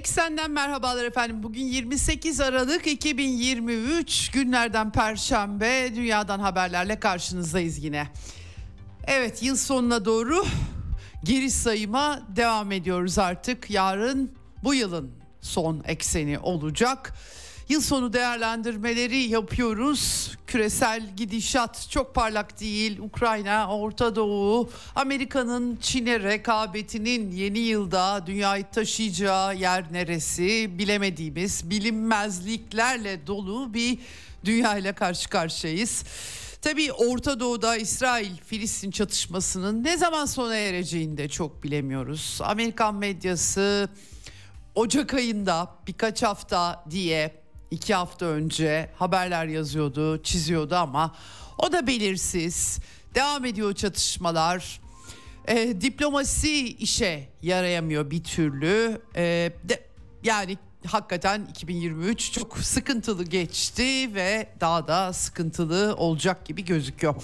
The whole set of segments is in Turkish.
Eksenden merhabalar efendim. Bugün 28 Aralık 2023 günlerden Perşembe dünyadan haberlerle karşınızdayız yine. Evet yıl sonuna doğru geri sayıma devam ediyoruz artık. Yarın bu yılın son ekseni olacak. Yıl sonu değerlendirmeleri yapıyoruz. Küresel gidişat çok parlak değil. Ukrayna, Orta Doğu, Amerika'nın Çin'e rekabetinin yeni yılda dünyayı taşıyacağı yer neresi bilemediğimiz bilinmezliklerle dolu bir dünya ile karşı karşıyayız. Tabii Orta Doğu'da İsrail-Filistin çatışmasının ne zaman sona ereceğini de çok bilemiyoruz. Amerikan medyası Ocak ayında birkaç hafta diye iki hafta önce haberler yazıyordu, çiziyordu ama o da belirsiz. Devam ediyor çatışmalar. E, diplomasi işe yarayamıyor bir türlü. E, de, yani hakikaten 2023 çok sıkıntılı geçti ve daha da sıkıntılı olacak gibi gözüküyor.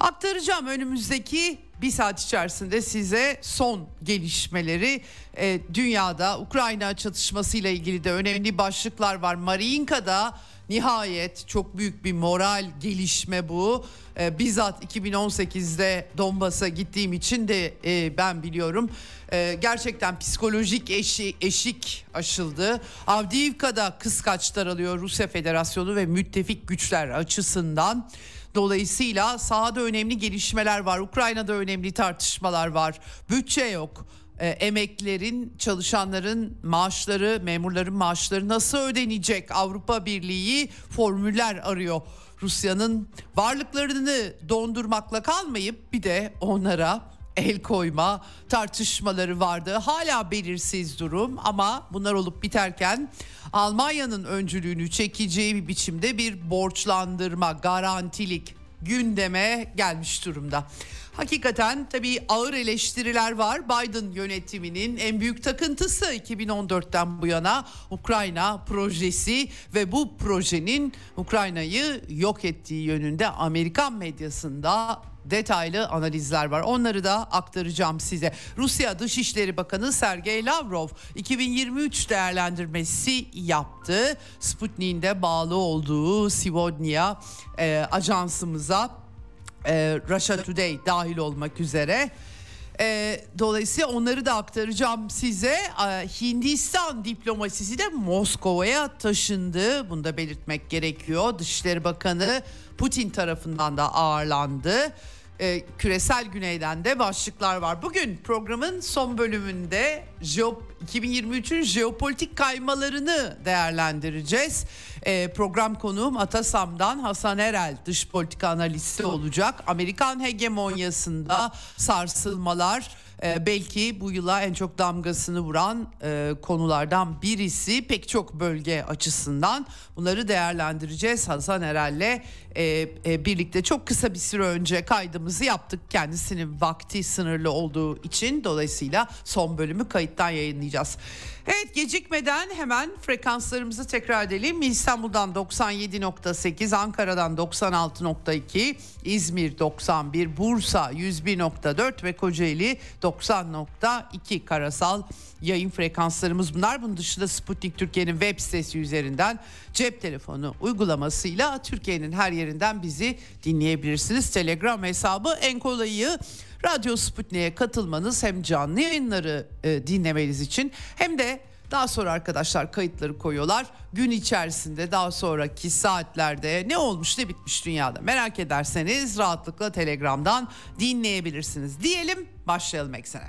Aktaracağım önümüzdeki bir saat içerisinde size son gelişmeleri e, dünyada Ukrayna çatışmasıyla ilgili de önemli başlıklar var. Mariinka'da nihayet çok büyük bir moral gelişme bu. E, bizzat 2018'de Donbas'a gittiğim için de e, ben biliyorum. E, gerçekten psikolojik eşi, eşik aşıldı. Avdiivka'da kıskaçlar alıyor Rusya Federasyonu ve müttefik güçler açısından. Dolayısıyla sahada önemli gelişmeler var. Ukrayna'da önemli tartışmalar var. Bütçe yok. E, emeklerin, çalışanların maaşları, memurların maaşları nasıl ödenecek? Avrupa Birliği formüller arıyor. Rusya'nın varlıklarını dondurmakla kalmayıp bir de onlara el koyma tartışmaları vardı. Hala belirsiz durum ama bunlar olup biterken Almanya'nın öncülüğünü çekeceği bir biçimde bir borçlandırma, garantilik gündeme gelmiş durumda. Hakikaten tabii ağır eleştiriler var. Biden yönetiminin en büyük takıntısı 2014'ten bu yana Ukrayna projesi ve bu projenin Ukrayna'yı yok ettiği yönünde Amerikan medyasında detaylı analizler var. Onları da aktaracağım size. Rusya Dışişleri Bakanı Sergey Lavrov 2023 değerlendirmesi yaptı. Sputnik'in de bağlı olduğu Sivodnia e, ajansımıza e, Russia Today dahil olmak üzere. E, dolayısıyla onları da aktaracağım size. E, Hindistan diplomasisi de Moskova'ya taşındı. Bunu da belirtmek gerekiyor. Dışişleri Bakanı Putin tarafından da ağırlandı e, küresel güneyden de başlıklar var. Bugün programın son bölümünde 2023'ün jeopolitik kaymalarını değerlendireceğiz. E, program konuğum Atasam'dan Hasan Erel dış politika analisti olacak. Amerikan hegemonyasında sarsılmalar e, belki bu yıla en çok damgasını vuran e, konulardan birisi pek çok bölge açısından bunları değerlendireceğiz Hasan Erel'le e, e, birlikte çok kısa bir süre önce kaydımızı yaptık kendisinin vakti sınırlı olduğu için dolayısıyla son bölümü kayıttan yayınlayacağız. Evet gecikmeden hemen frekanslarımızı tekrar edelim. İstanbul'dan 97.8, Ankara'dan 96.2, İzmir 91, Bursa 101.4 ve Kocaeli 90.2 karasal yayın frekanslarımız bunlar. Bunun dışında Sputnik Türkiye'nin web sitesi üzerinden cep telefonu uygulamasıyla Türkiye'nin her yerinden bizi dinleyebilirsiniz. Telegram hesabı en kolayı Radyo Sputnik'e katılmanız hem canlı yayınları e, dinlemeniz için hem de daha sonra arkadaşlar kayıtları koyuyorlar. Gün içerisinde daha sonraki saatlerde ne olmuş ne bitmiş dünyada merak ederseniz rahatlıkla Telegram'dan dinleyebilirsiniz. Diyelim başlayalım eksene.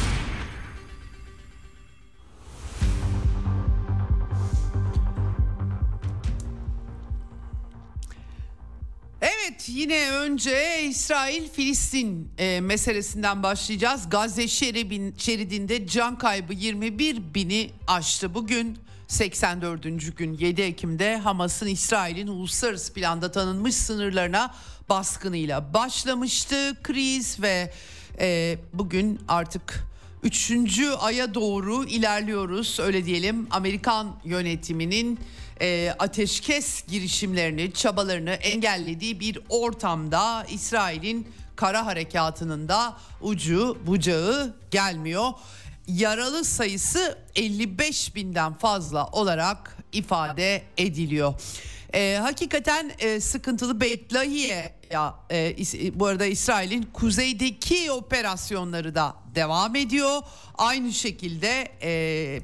Yine önce İsrail-Filistin e, meselesinden başlayacağız. Gazze şeridin, şeridinde can kaybı 21 bini aştı. Bugün 84. gün 7 Ekim'de Hamas'ın İsrail'in uluslararası planda tanınmış sınırlarına baskınıyla başlamıştı. Kriz ve e, bugün artık üçüncü aya doğru ilerliyoruz öyle diyelim. Amerikan yönetiminin e, ateşkes girişimlerini, çabalarını engellediği bir ortamda İsrail'in kara harekatının da ucu bucağı gelmiyor. Yaralı sayısı 55 binden fazla olarak ifade ediliyor. E, hakikaten e, sıkıntılı Beytlahiye ya e, bu arada İsrail'in kuzeydeki operasyonları da devam ediyor. Aynı şekilde e,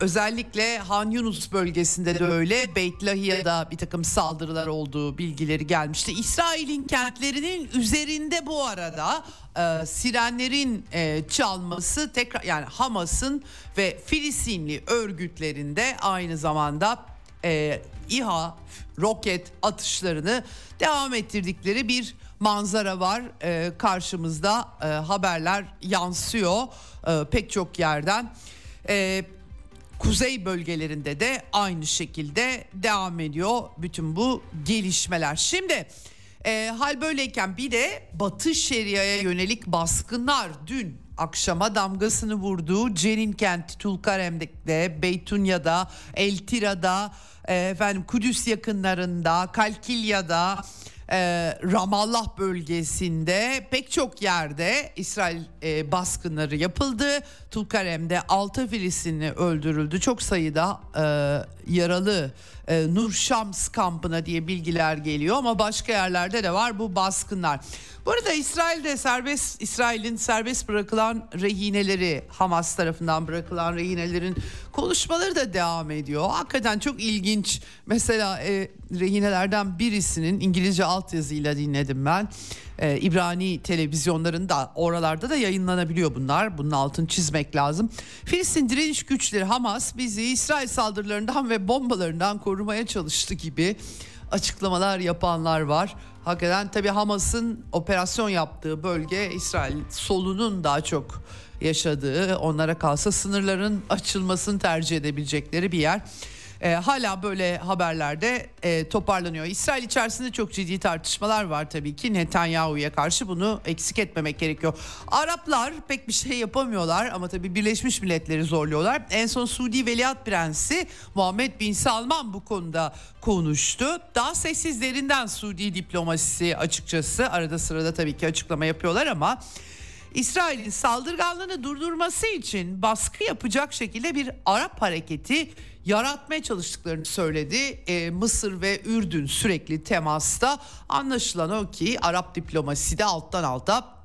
Özellikle Han Yunus bölgesinde de öyle Beytlahiye'de bir takım saldırılar olduğu bilgileri gelmişti. İsrail'in kentlerinin üzerinde bu arada e, sirenlerin e, çalması tekrar yani Hamas'ın ve Filistinli örgütlerinde aynı zamanda e, İHA roket atışlarını devam ettirdikleri bir manzara var e, karşımızda e, haberler yansıyor e, pek çok yerden. E, kuzey bölgelerinde de aynı şekilde devam ediyor bütün bu gelişmeler. Şimdi e, hal böyleyken bir de Batı Şeria'ya yönelik baskınlar dün akşama damgasını vurduğu Cenin kenti Tulkarem'de, Beytunya'da, El Tira'da, e, efendim Kudüs yakınlarında, Kalkilya'da, e, Ramallah bölgesinde pek çok yerde İsrail e, baskınları yapıldı. Tulkarem'de 6 Filistinli öldürüldü. Çok sayıda e, yaralı e, Nur Şams kampına diye bilgiler geliyor ama başka yerlerde de var bu baskınlar. Bu arada İsrail'de serbest İsrail'in serbest bırakılan rehineleri Hamas tarafından bırakılan rehinelerin konuşmaları da devam ediyor. Hakikaten çok ilginç. Mesela e, rehinelerden birisinin İngilizce altyazıyla dinledim ben. E, İbrani televizyonlarında oralarda da yayınlanabiliyor bunlar. Bunun altını çizmek lazım. Filistin direniş güçleri Hamas bizi İsrail saldırılarından ve bombalarından korumaya çalıştı gibi açıklamalar yapanlar var. Hakikaten tabii Hamas'ın operasyon yaptığı bölge İsrail solunun daha çok yaşadığı onlara kalsa sınırların açılmasını tercih edebilecekleri bir yer e, hala böyle haberlerde e, toparlanıyor. İsrail içerisinde çok ciddi tartışmalar var tabii ki Netanyahu'ya karşı bunu eksik etmemek gerekiyor. Araplar pek bir şey yapamıyorlar ama tabii Birleşmiş Milletleri zorluyorlar. En son Suudi Veliaht Prensi Muhammed Bin Salman bu konuda konuştu. Daha sessizlerinden Suudi diplomasisi açıkçası arada sırada tabii ki açıklama yapıyorlar ama İsrail'in saldırganlığını durdurması için baskı yapacak şekilde bir Arap hareketi yaratmaya çalıştıklarını söyledi. E, Mısır ve Ürdün sürekli temasta. Anlaşılan o ki Arap diplomasisi de alttan alta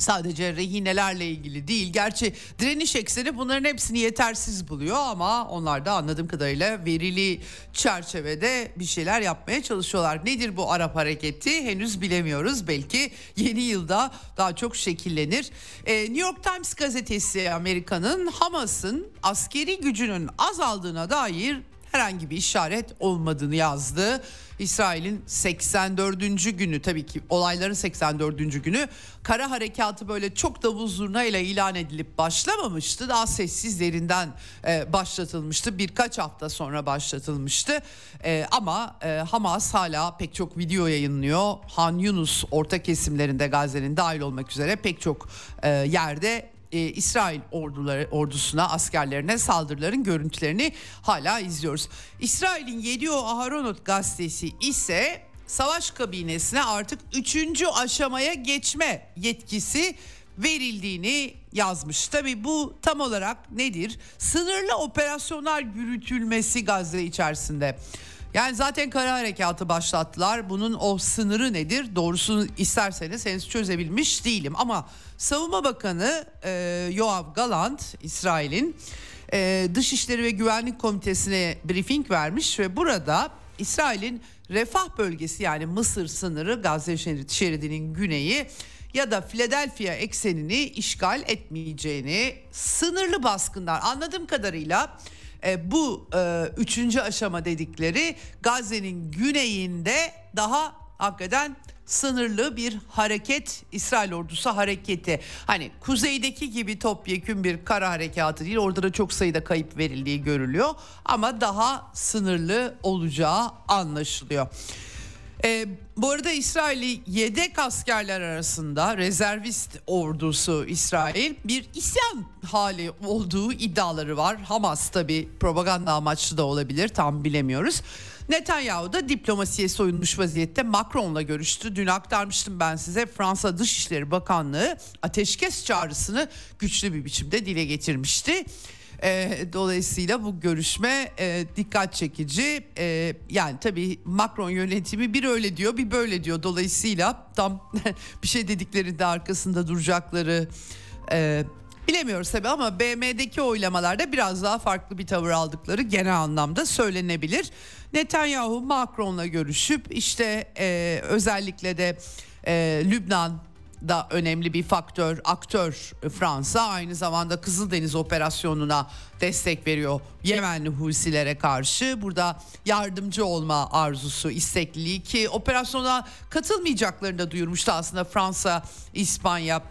sadece rehinelerle ilgili değil. Gerçi direniş ekseni bunların hepsini yetersiz buluyor ama onlar da anladığım kadarıyla verili çerçevede bir şeyler yapmaya çalışıyorlar. Nedir bu Arap hareketi henüz bilemiyoruz. Belki yeni yılda daha çok şekillenir. Ee, New York Times gazetesi Amerika'nın Hamas'ın askeri gücünün azaldığına dair herhangi bir işaret olmadığını yazdı. İsrail'in 84. günü tabii ki olayların 84. günü kara harekatı böyle çok davul zurnayla ilan edilip başlamamıştı. Daha sessizlerinden e, başlatılmıştı. Birkaç hafta sonra başlatılmıştı. E, ama e, Hamas hala pek çok video yayınlıyor. Han Yunus orta kesimlerinde Gazze'nin dahil olmak üzere pek çok e, yerde e, İsrail orduları ordusuna askerlerine saldırıların görüntülerini hala izliyoruz. İsrail'in Yediyo Aharonot gazetesi ise savaş kabinesine artık üçüncü aşamaya geçme yetkisi verildiğini yazmış. Tabi bu tam olarak nedir? Sınırlı operasyonlar yürütülmesi Gazze içerisinde. Yani zaten kara harekatı başlattılar. Bunun o sınırı nedir? Doğrusunu isterseniz henüz çözebilmiş değilim. Ama Savunma Bakanı e, Yoav Galant, İsrail'in e, Dışişleri ve Güvenlik Komitesi'ne briefing vermiş ve burada İsrail'in refah bölgesi yani Mısır sınırı Gazze şeridinin güneyi ya da Philadelphia eksenini işgal etmeyeceğini sınırlı baskınlar anladığım kadarıyla e, bu e, üçüncü aşama dedikleri Gazze'nin güneyinde daha hakikaten sınırlı bir hareket İsrail ordusu hareketi. Hani kuzeydeki gibi topyekün bir kara harekatı değil orada da çok sayıda kayıp verildiği görülüyor ama daha sınırlı olacağı anlaşılıyor. E, bu arada İsrail'i yedek askerler arasında rezervist ordusu İsrail bir isyan hali olduğu iddiaları var. Hamas tabi propaganda amaçlı da olabilir tam bilemiyoruz. Netanyahu da diplomasiye soyunmuş vaziyette Macron'la görüştü. Dün aktarmıştım ben size Fransa Dışişleri Bakanlığı ateşkes çağrısını güçlü bir biçimde dile getirmişti. E, dolayısıyla bu görüşme e, dikkat çekici. E, yani tabii Macron yönetimi bir öyle diyor bir böyle diyor. Dolayısıyla tam bir şey dediklerinde arkasında duracakları e, bilemiyoruz tabii ama BM'deki oylamalarda biraz daha farklı bir tavır aldıkları genel anlamda söylenebilir. Netanyahu Macron'la görüşüp işte e, özellikle de e, Lübnan da önemli bir faktör, aktör Fransa aynı zamanda Kızıldeniz operasyonuna destek veriyor Yemenli Husilere karşı. Burada yardımcı olma arzusu, istekliliği ki operasyona katılmayacaklarını da duyurmuştu aslında Fransa, İspanya,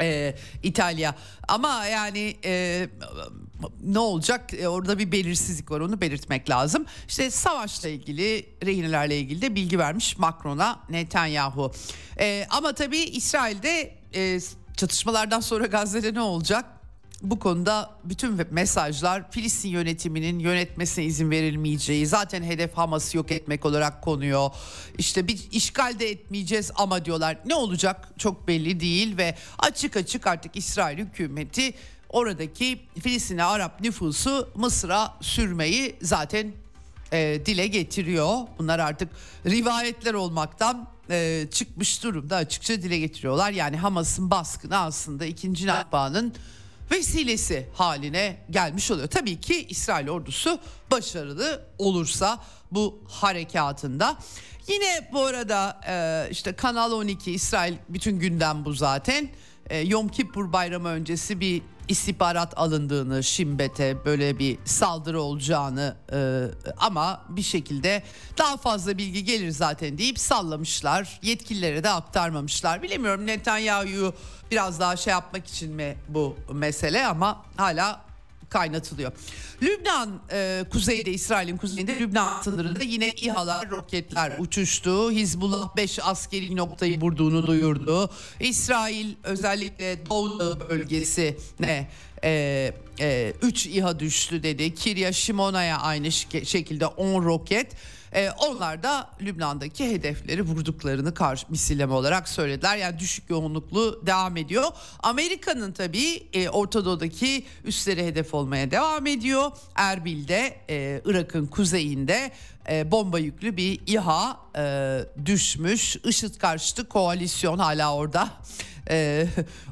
e, İtalya ama yani e, ne olacak e, orada bir belirsizlik var onu belirtmek lazım. İşte savaşla ilgili rehinelerle ilgili de bilgi vermiş Macron'a Netanyahu. E, ama tabii İsrail'de e, çatışmalardan sonra Gazze'de ne olacak? bu konuda bütün mesajlar Filistin yönetiminin yönetmesine izin verilmeyeceği zaten hedef Hamas'ı yok etmek olarak konuyor. İşte bir işgal de etmeyeceğiz ama diyorlar ne olacak çok belli değil ve açık açık artık İsrail hükümeti oradaki Filistin'e Arap nüfusu Mısır'a sürmeyi zaten e, dile getiriyor. Bunlar artık rivayetler olmaktan e, çıkmış durumda açıkça dile getiriyorlar. Yani Hamas'ın baskını aslında ikinci Nakba'nın vesilesi haline gelmiş oluyor. Tabii ki İsrail ordusu başarılı olursa bu harekatında. Yine bu arada e, işte Kanal 12 İsrail bütün gündem bu zaten. E, Yom Kippur bayramı öncesi bir istihbarat alındığını Şimbet'e böyle bir saldırı olacağını e, ama bir şekilde daha fazla bilgi gelir zaten deyip sallamışlar. Yetkililere de aktarmamışlar. Bilemiyorum Netanyahu'yu biraz daha şey yapmak için mi bu mesele ama hala kaynatılıyor. Lübnan e, kuzeyde İsrail'in kuzeyinde Lübnan sınırında yine İHA'lar roketler uçuştu. Hizbullah 5 askeri noktayı vurduğunu duyurdu. İsrail özellikle Doğu bölgesine 3 e, e, İHA düştü dedi. Kirya Şimona'ya aynı şekilde 10 roket. E, onlar da Lübnan'daki hedefleri vurduklarını karşı misilleme olarak söylediler. Yani düşük yoğunluklu devam ediyor. Amerika'nın tabii e, Orta Doğu'daki üsleri hedef olmaya devam ediyor. Erbil'de e, Irak'ın kuzeyinde e, bomba yüklü bir İHA e, düşmüş. IŞİD karşıtı koalisyon hala orada. E,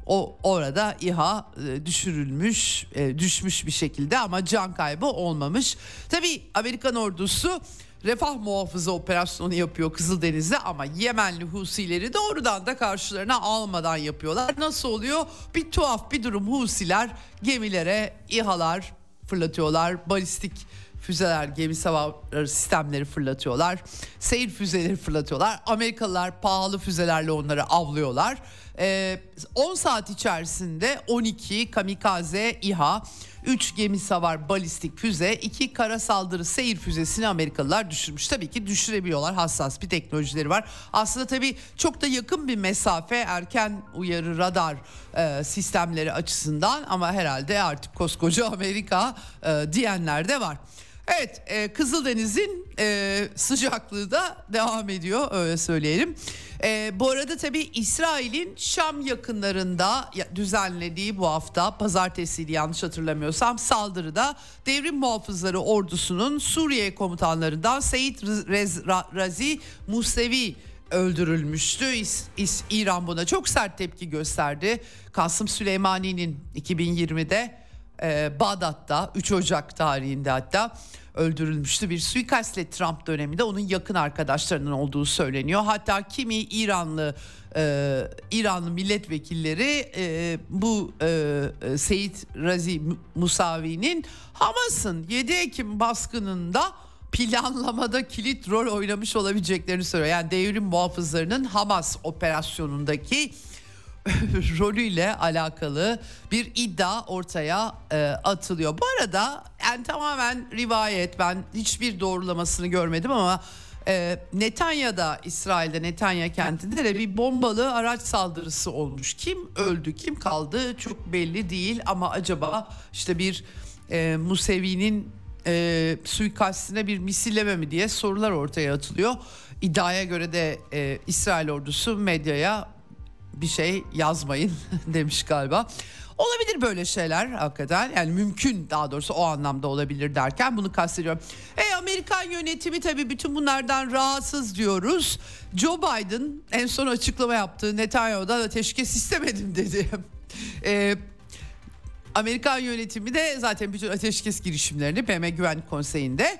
o orada İHA e, düşürülmüş, e, düşmüş bir şekilde ama can kaybı olmamış. Tabii Amerikan ordusu refah muhafızı operasyonu yapıyor Kızıldeniz'de ama Yemenli Husileri doğrudan da karşılarına almadan yapıyorlar. Nasıl oluyor? Bir tuhaf bir durum Husiler gemilere İHA'lar fırlatıyorlar. Balistik füzeler, gemi savar sistemleri fırlatıyorlar. Seyir füzeleri fırlatıyorlar. Amerikalılar pahalı füzelerle onları avlıyorlar. Ee, 10 saat içerisinde 12 kamikaze İHA 3 gemi savar balistik füze, 2 kara saldırı seyir füzesini Amerikalılar düşürmüş. Tabii ki düşürebiliyorlar. Hassas bir teknolojileri var. Aslında tabii çok da yakın bir mesafe erken uyarı radar e, sistemleri açısından ama herhalde artık koskoca Amerika e, diyenler de var. Evet e, Kızıldeniz'in e, sıcaklığı da devam ediyor öyle söyleyelim. E, bu arada tabii İsrail'in Şam yakınlarında düzenlediği bu hafta pazartesiydi yanlış hatırlamıyorsam saldırıda devrim muhafızları ordusunun Suriye komutanlarından Seyit Razi Musevi öldürülmüştü. İs, İs, İran buna çok sert tepki gösterdi. Kasım Süleymani'nin 2020'de e, Bağdat'ta 3 Ocak tarihinde hatta öldürülmüştü. Bir suikastle Trump döneminde onun yakın arkadaşlarının olduğu söyleniyor. Hatta kimi İranlı e, İranlı milletvekilleri e, bu e, Seyit Razi Musavi'nin Hamas'ın 7 Ekim baskınında planlamada kilit rol oynamış olabileceklerini söylüyor. Yani devrim muhafızlarının Hamas operasyonundaki rolüyle alakalı bir iddia ortaya e, atılıyor. Bu arada yani tamamen rivayet ben hiçbir doğrulamasını görmedim ama e, Netanya'da İsrail'de Netanya kentinde de bir bombalı araç saldırısı olmuş. Kim öldü kim kaldı çok belli değil ama acaba işte bir e, Musevi'nin e, suikastine bir misilleme mi diye sorular ortaya atılıyor. İddiaya göre de e, İsrail ordusu medyaya bir şey yazmayın demiş galiba. Olabilir böyle şeyler hakikaten yani mümkün daha doğrusu o anlamda olabilir derken bunu kastediyorum. E Amerikan yönetimi tabii bütün bunlardan rahatsız diyoruz. Joe Biden en son açıklama yaptı Netanyahu'dan ateşkes istemedim dedi. e, Amerikan yönetimi de zaten bütün ateşkes girişimlerini BM Güvenlik Konseyi'nde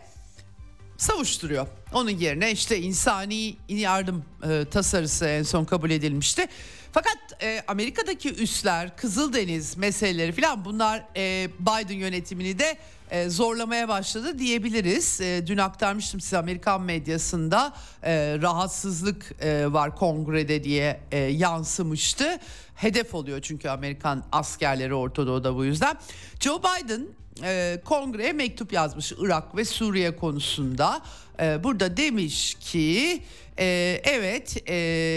savuşturuyor. Onun yerine işte insani yardım e, tasarısı en son kabul edilmişti. Fakat e, Amerika'daki üsler, Kızıldeniz meseleleri falan bunlar e, Biden yönetimini de e, zorlamaya başladı diyebiliriz. E, dün aktarmıştım size Amerikan medyasında e, rahatsızlık e, var kongrede diye e, yansımıştı. Hedef oluyor çünkü Amerikan askerleri Orta bu yüzden. Joe Biden e, kongreye mektup yazmış Irak ve Suriye konusunda. E, burada demiş ki e, evet e,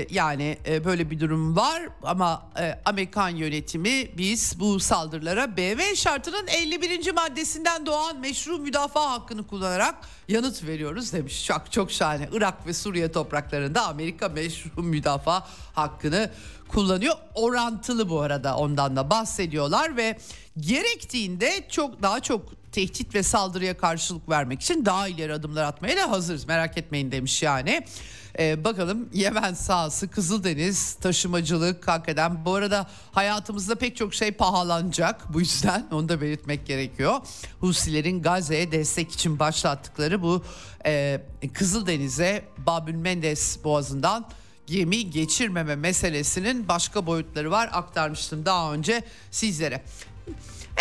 yani e, böyle bir durum var ama e, Amerikan yönetimi biz bu saldırılara BM şartının 51. maddesinden doğan meşru müdafaa hakkını kullanarak yanıt veriyoruz demiş. Çok çok şahane. Irak ve Suriye topraklarında Amerika meşru müdafaa hakkını kullanıyor. Orantılı bu arada ondan da bahsediyorlar ve gerektiğinde çok daha çok tehdit ve saldırıya karşılık vermek için daha ileri adımlar atmaya da hazırız. Merak etmeyin demiş yani. Ee, bakalım Yemen sahası, Kızıldeniz, taşımacılık hakikaten. Bu arada hayatımızda pek çok şey pahalanacak. Bu yüzden onu da belirtmek gerekiyor. Husilerin Gazze'ye destek için başlattıkları bu e, Kızıldeniz'e Babül Mendes boğazından gemi geçirmeme meselesinin başka boyutları var aktarmıştım daha önce sizlere.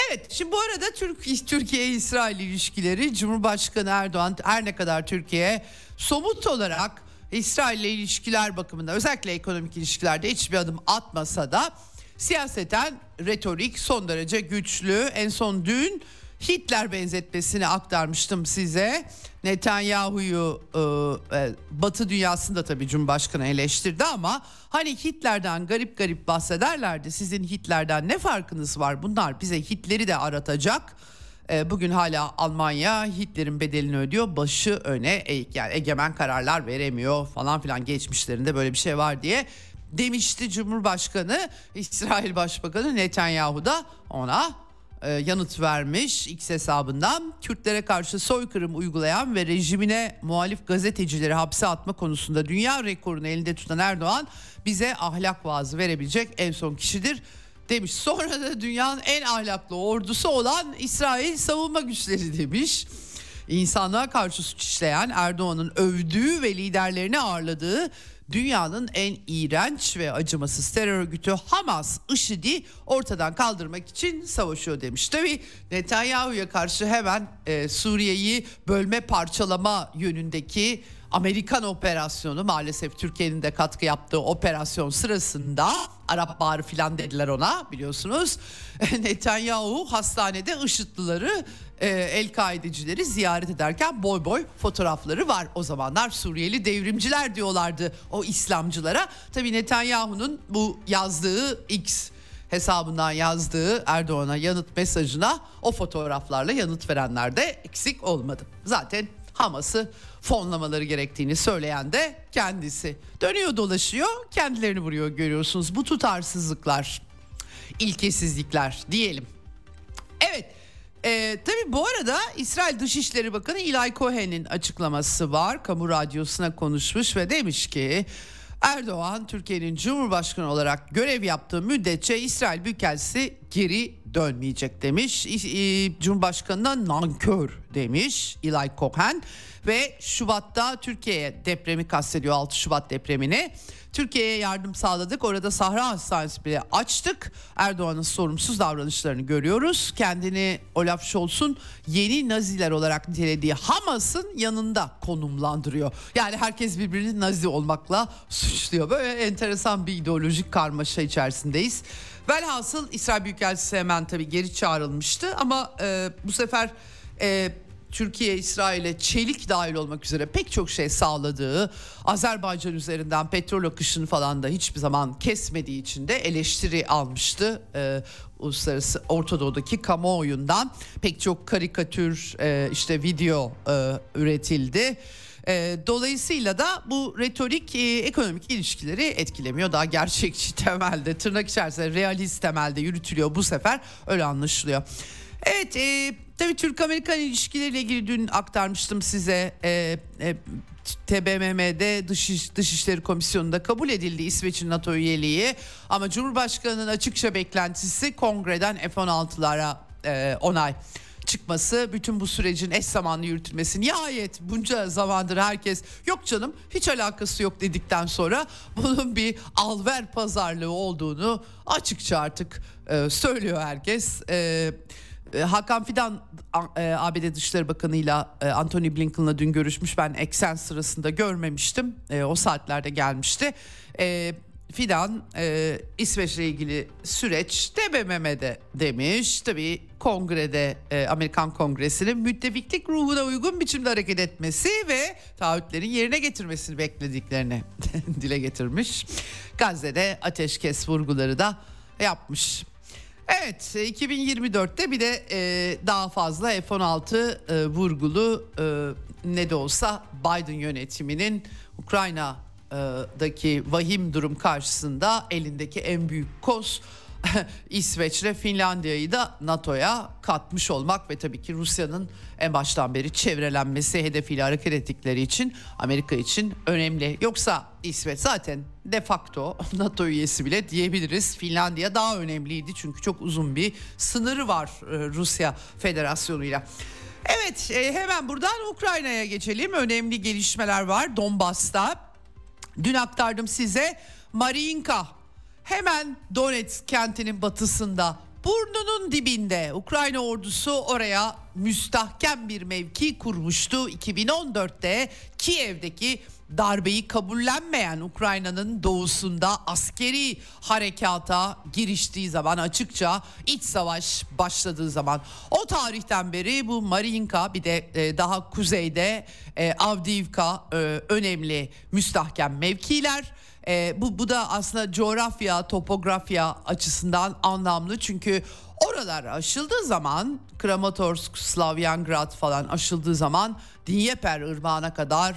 Evet şimdi bu arada Türk Türkiye-İsrail ilişkileri Cumhurbaşkanı Erdoğan her ne kadar Türkiye somut olarak İsrail ile ilişkiler bakımında özellikle ekonomik ilişkilerde hiçbir adım atmasa da siyaseten retorik son derece güçlü. En son dün Hitler benzetmesini aktarmıştım size. Netanyahu'yu e, e, Batı dünyasında tabii Cumhurbaşkanı eleştirdi ama hani Hitler'den garip garip bahsederlerdi. Sizin Hitler'den ne farkınız var? Bunlar bize Hitler'i de aratacak. E, bugün hala Almanya Hitler'in bedelini ödüyor. Başı öne eğik yani egemen kararlar veremiyor falan filan geçmişlerinde böyle bir şey var diye demişti Cumhurbaşkanı. İsrail Başbakanı Netanyahu da ona e, yanıt vermiş X hesabından. Kürtlere karşı soykırım uygulayan ve rejimine muhalif gazetecileri hapse atma konusunda dünya rekorunu elinde tutan Erdoğan bize ahlak vaazı verebilecek en son kişidir demiş. Sonra da dünyanın en ahlaklı ordusu olan İsrail savunma güçleri demiş. İnsanlığa karşı suç işleyen Erdoğan'ın övdüğü ve liderlerini ağırladığı dünyanın en iğrenç ve acımasız terör örgütü Hamas IŞİD'i ortadan kaldırmak için savaşıyor demiş. Tabi Netanyahu'ya karşı hemen e, Suriye'yi bölme parçalama yönündeki Amerikan operasyonu maalesef Türkiye'nin de katkı yaptığı operasyon sırasında Arap Baharı filan dediler ona biliyorsunuz. Netanyahu hastanede IŞİD'lileri e, El-Kaidecileri ziyaret ederken boy boy fotoğrafları var. O zamanlar Suriyeli devrimciler diyorlardı o İslamcılara. Tabii Netanyahu'nun bu yazdığı X hesabından yazdığı Erdoğan'a yanıt mesajına o fotoğraflarla yanıt verenler de eksik olmadı. Zaten Hamas'ı fonlamaları gerektiğini söyleyen de kendisi. Dönüyor dolaşıyor kendilerini vuruyor görüyorsunuz bu tutarsızlıklar, ilkesizlikler diyelim. Evet ee, tabii bu arada İsrail Dışişleri Bakanı Eli Cohen'in açıklaması var. Kamu radyosuna konuşmuş ve demiş ki Erdoğan Türkiye'nin Cumhurbaşkanı olarak görev yaptığı müddetçe İsrail Büyükelçisi geri dönmeyecek demiş. Cumhurbaşkanına nankör demiş Eli Cohen ve Şubat'ta Türkiye'ye depremi kastediyor 6 Şubat depremini. Türkiye'ye yardım sağladık. Orada Sahra Hastanesi bile açtık. Erdoğan'ın sorumsuz davranışlarını görüyoruz. Kendini Olaf Scholz'un yeni Naziler olarak nitelediği Hamas'ın yanında konumlandırıyor. Yani herkes birbirini Nazi olmakla suçluyor. Böyle enteresan bir ideolojik karmaşa içerisindeyiz. Velhasıl İsrail Büyükelçisi hemen tabii geri çağrılmıştı ama e, bu sefer e, Türkiye İsrail'e çelik dahil olmak üzere pek çok şey sağladığı Azerbaycan üzerinden petrol akışını falan da hiçbir zaman kesmediği için de eleştiri almıştı. Ee, uluslararası Orta Doğu'daki kamuoyundan pek çok karikatür e, işte video e, üretildi. E, dolayısıyla da bu retorik e, ekonomik ilişkileri etkilemiyor. Daha gerçekçi temelde tırnak içerisinde realist temelde yürütülüyor bu sefer öyle anlaşılıyor. Evet e, tabii Türk-Amerikan ilişkileriyle ilgili dün aktarmıştım size. E, e, TBMM'de Dış, Dışişleri Komisyonu'nda kabul edildi İsveç'in NATO üyeliği. Ama Cumhurbaşkanı'nın açıkça beklentisi kongreden F-16'lara e, onay çıkması, bütün bu sürecin eş zamanlı yürütülmesi. Nihayet bunca zamandır herkes yok canım hiç alakası yok dedikten sonra bunun bir alver pazarlığı olduğunu açıkça artık e, söylüyor herkes. E, e, Hakan Fidan e, ABD Dışişleri Bakanı'yla e, Anthony Blinken'la dün görüşmüş. Ben eksen sırasında görmemiştim. O saatlerde gelmişti. Fidan e, İsveç'le ilgili süreç TBMM'de demiş. Tabii kongrede e, Amerikan Kongresi'nin müttefiklik ruhuna uygun biçimde hareket etmesi ve taahhütlerin yerine getirmesini beklediklerini dile getirmiş. Gazze'de ateşkes vurguları da yapmış. Evet 2024'te bir de e, daha fazla F-16 e, vurgulu e, ne de olsa Biden yönetiminin Ukrayna'daki vahim durum karşısında elindeki en büyük koz İsveç'le Finlandiya'yı da NATO'ya katmış olmak ve tabii ki Rusya'nın en baştan beri çevrelenmesi hedefiyle hareket ettikleri için Amerika için önemli. Yoksa İsveç zaten de facto NATO üyesi bile diyebiliriz. Finlandiya daha önemliydi çünkü çok uzun bir sınırı var Rusya Federasyonu'yla. Evet hemen buradan Ukrayna'ya geçelim. Önemli gelişmeler var Donbas'ta. Dün aktardım size Mariinka hemen Donetsk kentinin batısında burnunun dibinde Ukrayna ordusu oraya müstahkem bir mevki kurmuştu. 2014'te Kiev'deki darbeyi kabullenmeyen Ukrayna'nın doğusunda askeri harekata giriştiği zaman açıkça iç savaş başladığı zaman o tarihten beri bu Marinka bir de e, daha kuzeyde e, Avdiivka e, önemli müstahkem mevkiler. Bu, bu da aslında coğrafya, topografya açısından anlamlı çünkü oralar aşıldığı zaman Kramatorsk, Slavyangrad falan aşıldığı zaman Dnieper ırmağına kadar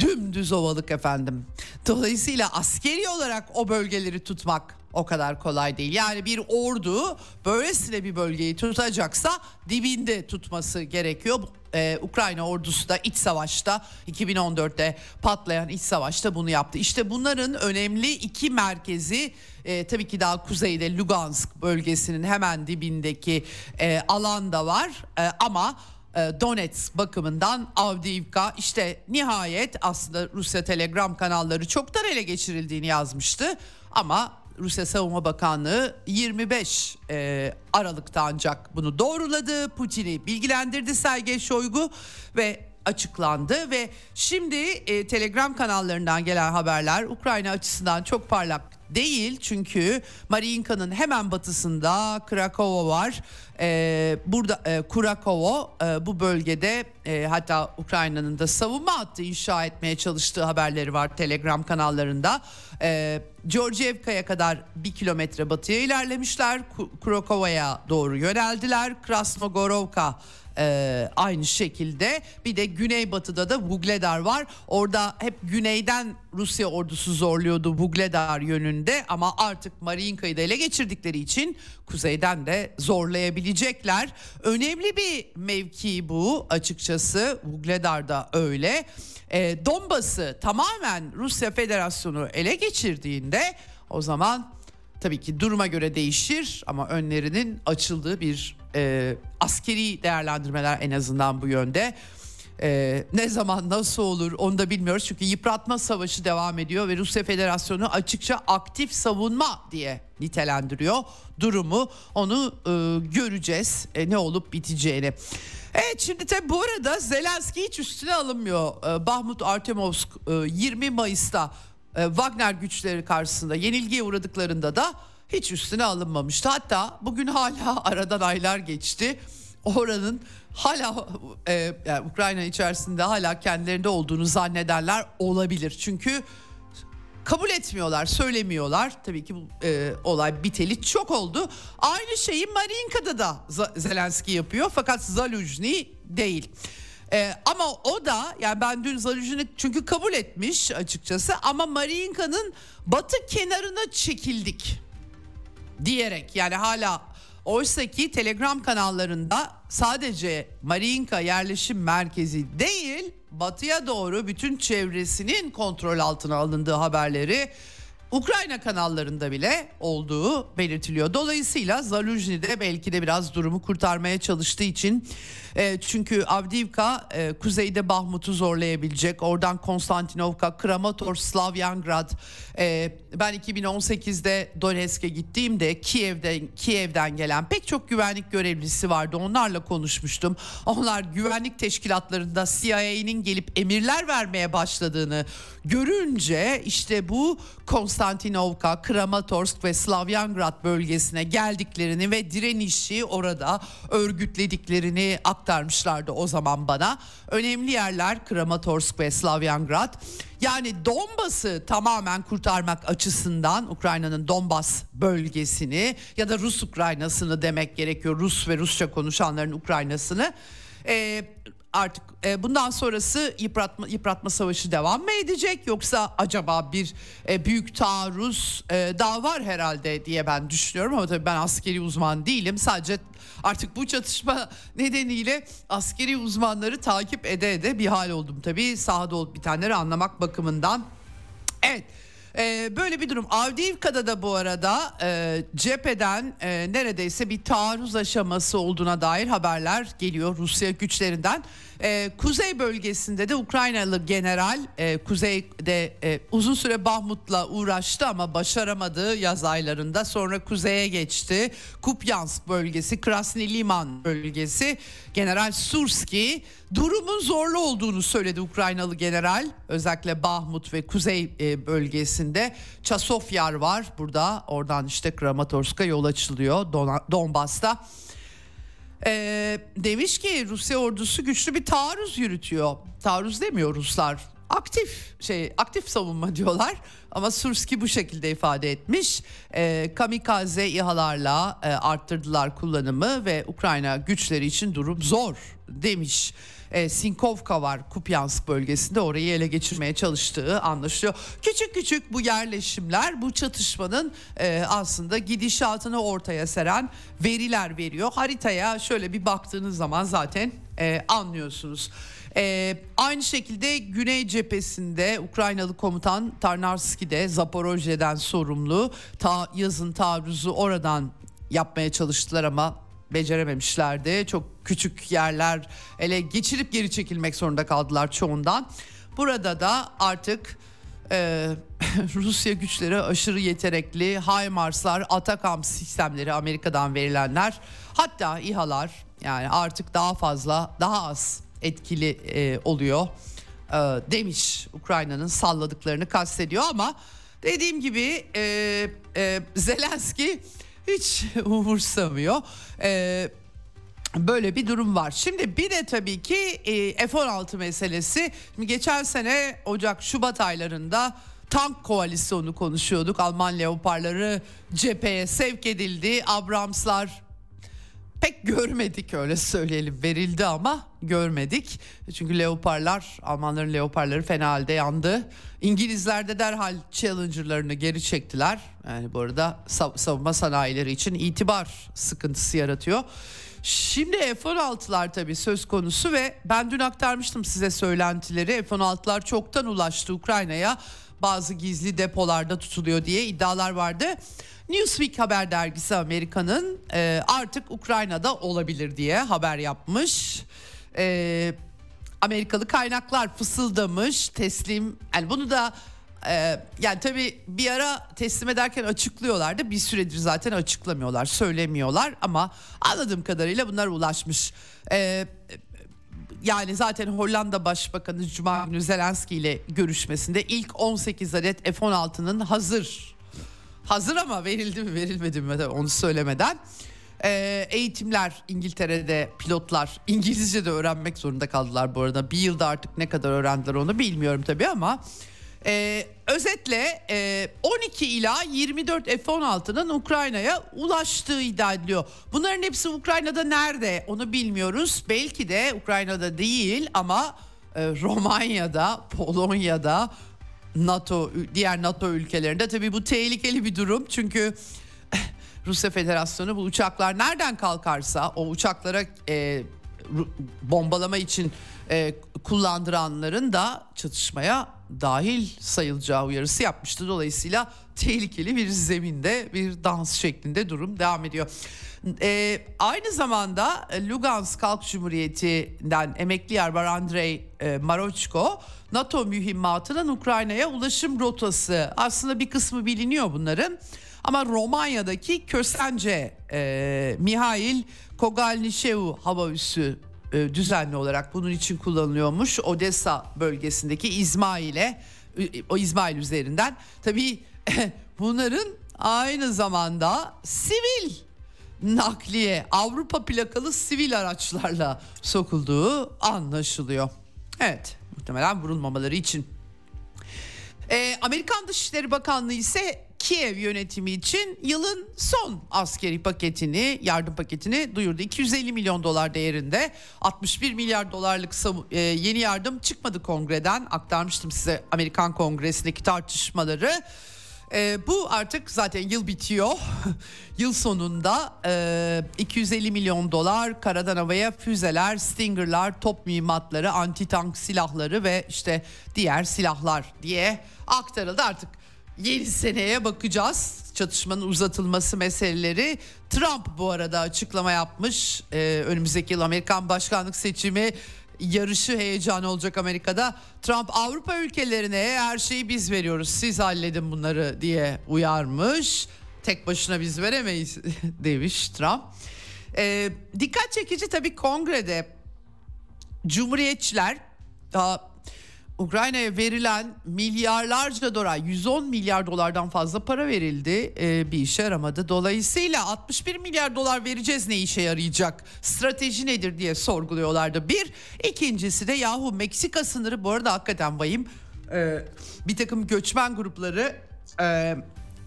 dümdüz ovalık efendim. Dolayısıyla askeri olarak o bölgeleri tutmak o kadar kolay değil. Yani bir ordu böylesine bir bölgeyi tutacaksa dibinde tutması gerekiyor. Ee, Ukrayna ordusu da iç savaşta 2014'te patlayan iç savaşta bunu yaptı. İşte bunların önemli iki merkezi e, tabii ki daha kuzeyde Lugansk bölgesinin hemen dibindeki e, alanda var e, ama Donetsk bakımından Avdiivka işte nihayet aslında Rusya Telegram kanalları çoktan ele geçirildiğini yazmıştı ama Rusya Savunma Bakanlığı 25 e, Aralık'ta ancak bunu doğruladı. Putin'i bilgilendirdi Sergey Shoigu ve açıklandı ve şimdi e, Telegram kanallarından gelen haberler Ukrayna açısından çok parlak değil çünkü Mariinka'nın hemen batısında Krakow var. Ee, burada e, Kurakovo e, bu bölgede e, hatta Ukrayna'nın da savunma hattı inşa etmeye çalıştığı haberleri var Telegram kanallarında. E, Georgievka'ya kadar bir kilometre batıya ilerlemişler. Krokova'ya doğru yöneldiler. Krasnogorovka ee, aynı şekilde bir de güneybatıda da Vugledar var. Orada hep güneyden Rusya ordusu zorluyordu Vugledar yönünde ama artık Mariinka'yı da ele geçirdikleri için kuzeyden de zorlayabilecekler. Önemli bir mevki bu açıkçası Vugledar'da öyle. Ee, Donbas'ı tamamen Rusya Federasyonu ele geçirdiğinde o zaman tabii ki duruma göre değişir ama önlerinin açıldığı bir e, askeri değerlendirmeler en azından bu yönde. Ee, ne zaman nasıl olur onu da bilmiyoruz çünkü yıpratma savaşı devam ediyor ve Rusya Federasyonu açıkça aktif savunma diye nitelendiriyor durumu onu e, göreceğiz e, ne olup biteceğini. Evet şimdi tabi bu arada Zelenski hiç üstüne alınmıyor. E, Bahmut Artemovsk e, 20 Mayıs'ta e, Wagner güçleri karşısında yenilgiye uğradıklarında da hiç üstüne alınmamıştı. Hatta bugün hala aradan aylar geçti. Oranın hala e, yani Ukrayna içerisinde hala kendilerinde olduğunu zannedenler olabilir. Çünkü kabul etmiyorlar, söylemiyorlar. Tabii ki bu e, olay biteli çok oldu. Aynı şeyi Mariinka'da da Zelenski yapıyor fakat Zaluzhny değil. Ee, ama o da yani ben dün Zaluzhny çünkü kabul etmiş açıkçası ama Mariinka'nın batı kenarına çekildik diyerek yani hala oysa ki Telegram kanallarında sadece Mariinka yerleşim merkezi değil batıya doğru bütün çevresinin kontrol altına alındığı haberleri Ukrayna kanallarında bile olduğu belirtiliyor. Dolayısıyla Zaluzhny de belki de biraz durumu kurtarmaya çalıştığı için e, çünkü Avdiivka e, kuzeyde Bahmut'u zorlayabilecek. Oradan Konstantinovka, Kramatorsk, Slavyangrad. E, ben 2018'de Donetsk'e gittiğimde Kiev'den Kiev'den gelen pek çok güvenlik görevlisi vardı. Onlarla konuşmuştum. Onlar güvenlik teşkilatlarında CIA'nin gelip emirler vermeye başladığını görünce işte bu Konstantinovka, Kramatorsk ve Slavyangrad bölgesine geldiklerini ve direnişi orada örgütlediklerini aktarmışlardı o zaman bana. Önemli yerler Kramatorsk ve Slavyangrad. Yani Donbas'ı tamamen kurtarmak açısından Ukrayna'nın Donbas bölgesini ya da Rus Ukraynasını demek gerekiyor. Rus ve Rusça konuşanların Ukraynasını. Ee, artık e, bundan sonrası yıpratma yıpratma savaşı devam mı edecek? Yoksa acaba bir e, büyük taarruz e, daha var herhalde diye ben düşünüyorum. Ama tabii ben askeri uzman değilim. Sadece artık bu çatışma nedeniyle askeri uzmanları takip ede ede bir hal oldum tabii. Sahada olup bitenleri anlamak bakımından. Evet ee, böyle bir durum. Avdiivka'da da bu arada e, cepheden e, neredeyse bir taarruz aşaması olduğuna dair haberler geliyor Rusya güçlerinden. E, kuzey bölgesinde de Ukraynalı general e, kuzeyde e, uzun süre Bahmut'la uğraştı ama başaramadı yaz aylarında. Sonra kuzeye geçti. Kupyansk bölgesi, Krasny Liman bölgesi. General Surski durumun zorlu olduğunu söyledi Ukraynalı general. Özellikle Bahmut ve kuzey e, bölgesinde. Çasofyar var burada. Oradan işte Kramatorsk'a yol açılıyor Don Donbas'ta. Ee, demiş ki Rusya ordusu güçlü bir taarruz yürütüyor. Taarruz demiyor Ruslar. Aktif şey aktif savunma diyorlar ama Surski bu şekilde ifade etmiş. E, kamikaze İHA'larla e, arttırdılar kullanımı ve Ukrayna güçleri için durum zor demiş e, Sinkovka var Kupyansk bölgesinde orayı ele geçirmeye çalıştığı anlaşılıyor. Küçük küçük bu yerleşimler bu çatışmanın e, aslında gidişatını ortaya seren veriler veriyor. Haritaya şöyle bir baktığınız zaman zaten e, anlıyorsunuz. Ee, aynı şekilde Güney cephesinde Ukraynalı komutan Tarnarski de Zaporojye'den sorumlu. Ta, yazın taarruzu oradan yapmaya çalıştılar ama becerememişlerdi. Çok küçük yerler ele geçirip geri çekilmek zorunda kaldılar çoğundan. Burada da artık e, Rusya güçleri aşırı yetenekli HIMARS'lar, Atakam sistemleri Amerika'dan verilenler hatta İHA'lar yani artık daha fazla daha az etkili e, oluyor e, demiş Ukrayna'nın salladıklarını kastediyor ama dediğim gibi e, e, Zelenski hiç umursamıyor. Ee, Böyle bir durum var. Şimdi bir de tabii ki e, F-16 meselesi. Geçen sene Ocak Şubat aylarında tank koalisyonu konuşuyorduk. Alman leoparları cepheye sevk edildi. Abramslar pek görmedik öyle söyleyelim. Verildi ama görmedik. Çünkü leoparlar, Almanların leoparları fena halde yandı. İngilizler de derhal Challenger'larını geri çektiler. Yani bu arada sav- savunma sanayileri için itibar sıkıntısı yaratıyor. Şimdi F-16'lar tabii söz konusu ve ben dün aktarmıştım size söylentileri. F-16'lar çoktan ulaştı Ukrayna'ya. Bazı gizli depolarda tutuluyor diye iddialar vardı. Newsweek haber dergisi Amerika'nın e, artık Ukrayna'da olabilir diye haber yapmış. E, Amerikalı kaynaklar fısıldamış teslim yani bunu da e, yani tabii bir ara teslim ederken açıklıyorlardı. Bir süredir zaten açıklamıyorlar söylemiyorlar ama anladığım kadarıyla bunlar ulaşmış. E, yani zaten Hollanda Başbakanı Cuma günü Zelenski ile görüşmesinde ilk 18 adet F-16'nın hazır. Hazır ama verildi mi verilmedi mi onu söylemeden. Ee, eğitimler İngiltere'de pilotlar İngilizce de öğrenmek zorunda kaldılar bu arada. Bir yılda artık ne kadar öğrendiler onu bilmiyorum tabii ama e, özetle e, 12 ila 24 F-16'nın Ukrayna'ya ulaştığı iddia ediliyor. Bunların hepsi Ukrayna'da nerede onu bilmiyoruz. Belki de Ukrayna'da değil ama e, Romanya'da, Polonya'da, NATO diğer NATO ülkelerinde tabii bu tehlikeli bir durum. Çünkü Rusya Federasyonu bu uçaklar nereden kalkarsa o uçaklara e, bombalama için e, kullandıranların da çatışmaya dahil sayılacağı uyarısı yapmıştı. Dolayısıyla tehlikeli bir zeminde bir dans şeklinde durum devam ediyor. E, aynı zamanda Lugansk Halk Cumhuriyeti'nden emekli yarbay Andrei e, Marochko NATO mühimmatının Ukrayna'ya ulaşım rotası aslında bir kısmı biliniyor bunların. Ama Romanya'daki Köstence e, Mihail Kogalnicevu hava üssü düzenli olarak bunun için kullanılıyormuş. Odessa bölgesindeki İzmail'e o İzmail üzerinden. Tabii bunların aynı zamanda sivil nakliye Avrupa plakalı sivil araçlarla sokulduğu anlaşılıyor. Evet muhtemelen vurulmamaları için. Ee, Amerikan Dışişleri Bakanlığı ise Kiev yönetimi için yılın son askeri paketini, yardım paketini duyurdu. 250 milyon dolar değerinde 61 milyar dolarlık e, yeni yardım çıkmadı kongreden. Aktarmıştım size Amerikan Kongresi'ndeki tartışmaları. E, bu artık zaten yıl bitiyor. yıl sonunda e, 250 milyon dolar karadan havaya füzeler, Stinger'lar, top mühimmatları, anti tank silahları ve işte diğer silahlar diye aktarıldı artık. Yeni seneye bakacağız. Çatışmanın uzatılması meseleleri. Trump bu arada açıklama yapmış. Ee, önümüzdeki yıl Amerikan başkanlık seçimi yarışı heyecanı olacak Amerika'da. Trump Avrupa ülkelerine her şeyi biz veriyoruz siz halledin bunları diye uyarmış. Tek başına biz veremeyiz demiş Trump. Ee, dikkat çekici tabii kongrede Cumhuriyetçiler daha Ukrayna'ya verilen milyarlarca dolar 110 milyar dolardan fazla para verildi ee, bir işe yaramadı. Dolayısıyla 61 milyar dolar vereceğiz ne işe yarayacak strateji nedir diye sorguluyorlardı. Bir ikincisi de yahu Meksika sınırı bu arada hakikaten vahim ee, bir takım göçmen grupları e,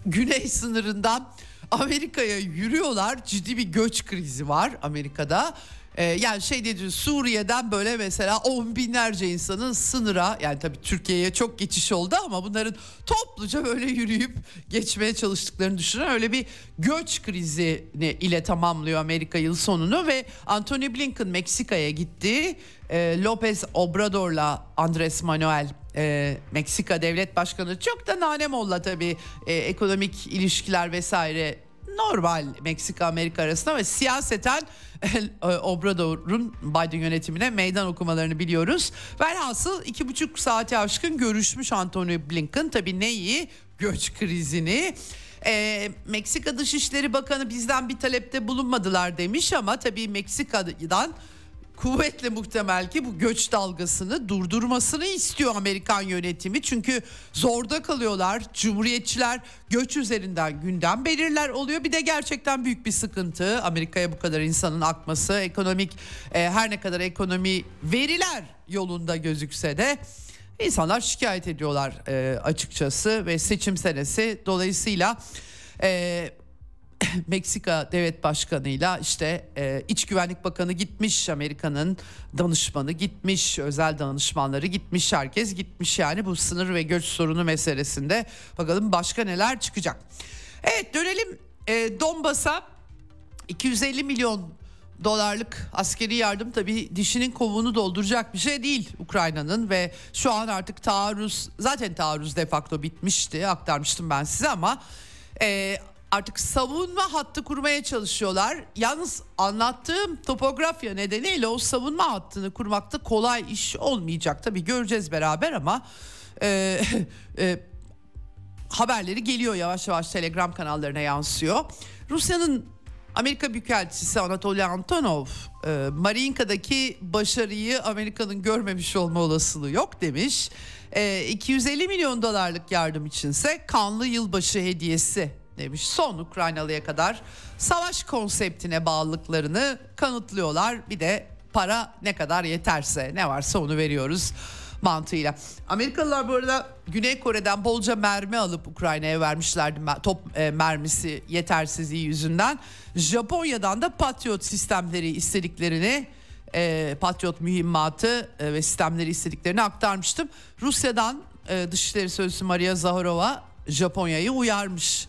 güney sınırından Amerika'ya yürüyorlar ciddi bir göç krizi var Amerika'da. Ee, yani şey dedi Suriye'den böyle mesela on binlerce insanın sınıra yani tabii Türkiye'ye çok geçiş oldu ama bunların topluca böyle yürüyüp geçmeye çalıştıklarını düşünün. Öyle bir göç krizi ile tamamlıyor Amerika yıl sonunu ve Anthony Blinken Meksika'ya gitti. Ee, Lopez Obrador'la Andres Manuel e, Meksika Devlet Başkanı çok da nanemolla tabii e, ekonomik ilişkiler vesaire normal Meksika Amerika arasında ve siyaseten e, Obrador'un Biden yönetimine meydan okumalarını biliyoruz. Velhasıl iki buçuk saati aşkın görüşmüş Anthony Blinken. Tabii neyi? Göç krizini. E, Meksika Dışişleri Bakanı bizden bir talepte bulunmadılar demiş ama tabii Meksika'dan kuvvetle muhtemel ki bu göç dalgasını durdurmasını istiyor Amerikan yönetimi. Çünkü zorda kalıyorlar. Cumhuriyetçiler göç üzerinden gündem belirler oluyor. Bir de gerçekten büyük bir sıkıntı. Amerika'ya bu kadar insanın akması, ekonomik e, her ne kadar ekonomi veriler yolunda gözükse de İnsanlar şikayet ediyorlar e, açıkçası ve seçim senesi dolayısıyla e, Meksika devlet başkanıyla işte e, iç güvenlik bakanı gitmiş Amerika'nın danışmanı gitmiş özel danışmanları gitmiş herkes gitmiş yani bu sınır ve göç sorunu meselesinde bakalım başka neler çıkacak. Evet dönelim e, Donbas'a 250 milyon dolarlık askeri yardım tabii dişinin kovuğunu dolduracak bir şey değil Ukrayna'nın ve şu an artık taarruz zaten taarruz de facto bitmişti aktarmıştım ben size ama e, artık savunma hattı kurmaya çalışıyorlar. Yalnız anlattığım topografya nedeniyle o savunma hattını kurmakta kolay iş olmayacak tabii göreceğiz beraber ama e, e, haberleri geliyor yavaş yavaş Telegram kanallarına yansıyor. Rusya'nın Amerika Büyükelçisi Anatoly Antonov, e, Mariinka'daki başarıyı Amerika'nın görmemiş olma olasılığı yok demiş. E, 250 milyon dolarlık yardım içinse kanlı yılbaşı hediyesi demiş. Son Ukraynalıya kadar savaş konseptine bağlılıklarını kanıtlıyorlar. Bir de para ne kadar yeterse ne varsa onu veriyoruz mantığıyla. Amerikalılar bu arada Güney Kore'den bolca mermi alıp Ukrayna'ya vermişlerdi top e, mermisi yetersizliği yüzünden. Japonya'dan da Patriot sistemleri istediklerini e, Patriot mühimmatı e, ve sistemleri istediklerini aktarmıştım. Rusya'dan e, Dışişleri Sözcüsü Maria Zaharova Japonya'yı uyarmış.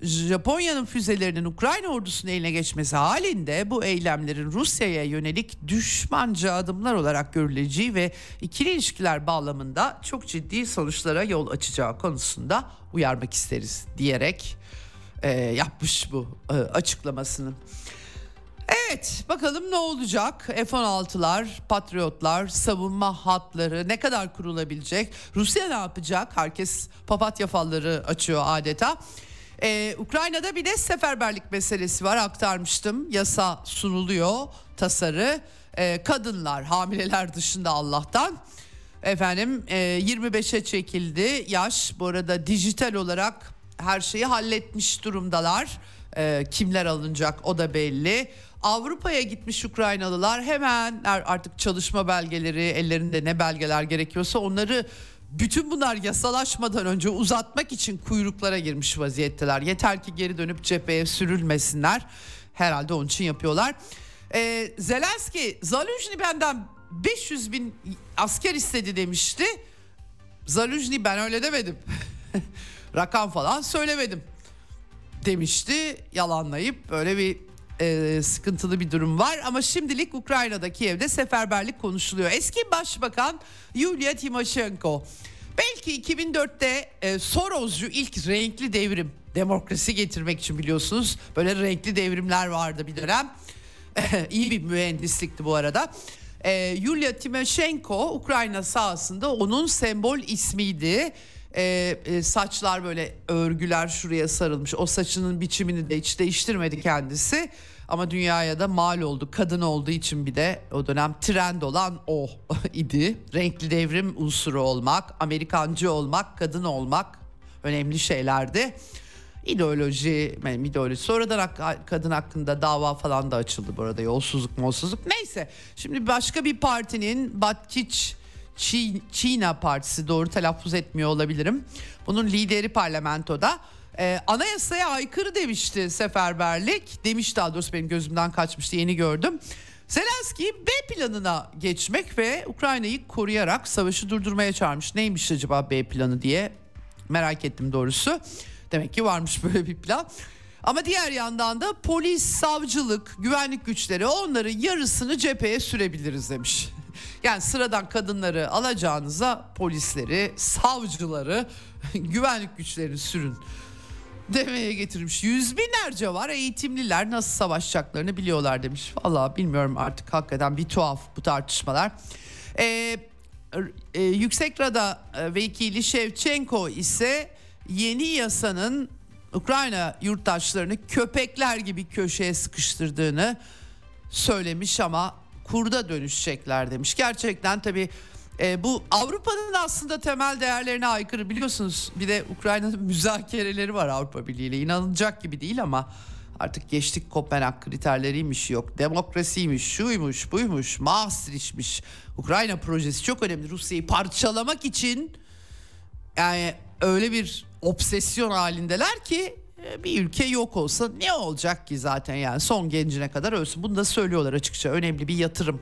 Japonya'nın füzelerinin Ukrayna ordusunun eline geçmesi halinde bu eylemlerin Rusya'ya yönelik düşmanca adımlar olarak görüleceği ve ikili ilişkiler bağlamında çok ciddi sonuçlara yol açacağı konusunda uyarmak isteriz diyerek e, yapmış bu e, açıklamasını. Evet bakalım ne olacak? F-16'lar, Patriotlar, savunma hatları ne kadar kurulabilecek? Rusya ne yapacak? Herkes papatya falları açıyor adeta. Ee, Ukrayna'da bir de seferberlik meselesi var aktarmıştım. Yasa sunuluyor tasarı. Ee, kadınlar hamileler dışında Allah'tan. Efendim e, 25'e çekildi yaş. Bu arada dijital olarak her şeyi halletmiş durumdalar. Ee, kimler alınacak o da belli. Avrupa'ya gitmiş Ukraynalılar hemen artık çalışma belgeleri ellerinde ne belgeler gerekiyorsa onları bütün bunlar yasalaşmadan önce uzatmak için kuyruklara girmiş vaziyetteler. Yeter ki geri dönüp cepheye sürülmesinler. Herhalde onun için yapıyorlar. Ee, Zelenski Zaluzhny benden 500 bin asker istedi demişti. Zaluzhny ben öyle demedim. Rakam falan söylemedim demişti yalanlayıp böyle bir e, sıkıntılı bir durum var ama şimdilik Ukrayna'daki evde seferberlik konuşuluyor. Eski Başbakan Yulia Timoshenko belki 2004'te e, Soroscu ilk renkli devrim demokrasi getirmek için biliyorsunuz böyle renkli devrimler vardı bir dönem. İyi bir mühendislikti bu arada. E, Yulia Timoshenko Ukrayna sahasında onun sembol ismiydi. Ee, e, saçlar böyle örgüler şuraya sarılmış. O saçının biçimini de hiç değiştirmedi kendisi. Ama dünyaya da mal oldu. Kadın olduğu için bir de o dönem trend olan o idi. Renkli devrim unsuru olmak, Amerikancı olmak, kadın olmak önemli şeylerdi. İdeoloji, ideoloji. Sonradan kadın hakkında dava falan da açıldı bu arada. Yolsuzluk, molsuzluk. Neyse. Şimdi başka bir partinin Batkiç Çiğna Partisi doğru telaffuz etmiyor olabilirim. Bunun lideri parlamentoda e, anayasaya aykırı demişti seferberlik. Demiş daha doğrusu benim gözümden kaçmıştı yeni gördüm. Zelenski B planına geçmek ve Ukrayna'yı koruyarak savaşı durdurmaya çağırmış. Neymiş acaba B planı diye merak ettim doğrusu. Demek ki varmış böyle bir plan. Ama diğer yandan da polis, savcılık, güvenlik güçleri onların yarısını cepheye sürebiliriz demiş. Yani sıradan kadınları alacağınıza polisleri, savcıları, güvenlik güçlerini sürün demeye getirmiş. Yüz binlerce var eğitimliler nasıl savaşacaklarını biliyorlar demiş. Valla bilmiyorum artık hakikaten bir tuhaf bu tartışmalar. Ee, e, Yüksek Rada e, Vekili Şevçenko ise yeni yasanın Ukrayna yurttaşlarını köpekler gibi köşeye sıkıştırdığını söylemiş ama kurda dönüşecekler demiş. Gerçekten tabii e, bu Avrupa'nın aslında temel değerlerine aykırı biliyorsunuz. Bir de Ukrayna'nın müzakereleri var Avrupa Birliği ile. İnanılacak gibi değil ama Artık geçtik Kopenhag kriterleriymiş yok. Demokrasiymiş, şuymuş, buymuş, Maastricht'miş. Ukrayna projesi çok önemli. Rusya'yı parçalamak için yani öyle bir obsesyon halindeler ki bir ülke yok olsa ne olacak ki zaten yani son gencine kadar ölsün. Bunu da söylüyorlar açıkça. Önemli bir yatırım.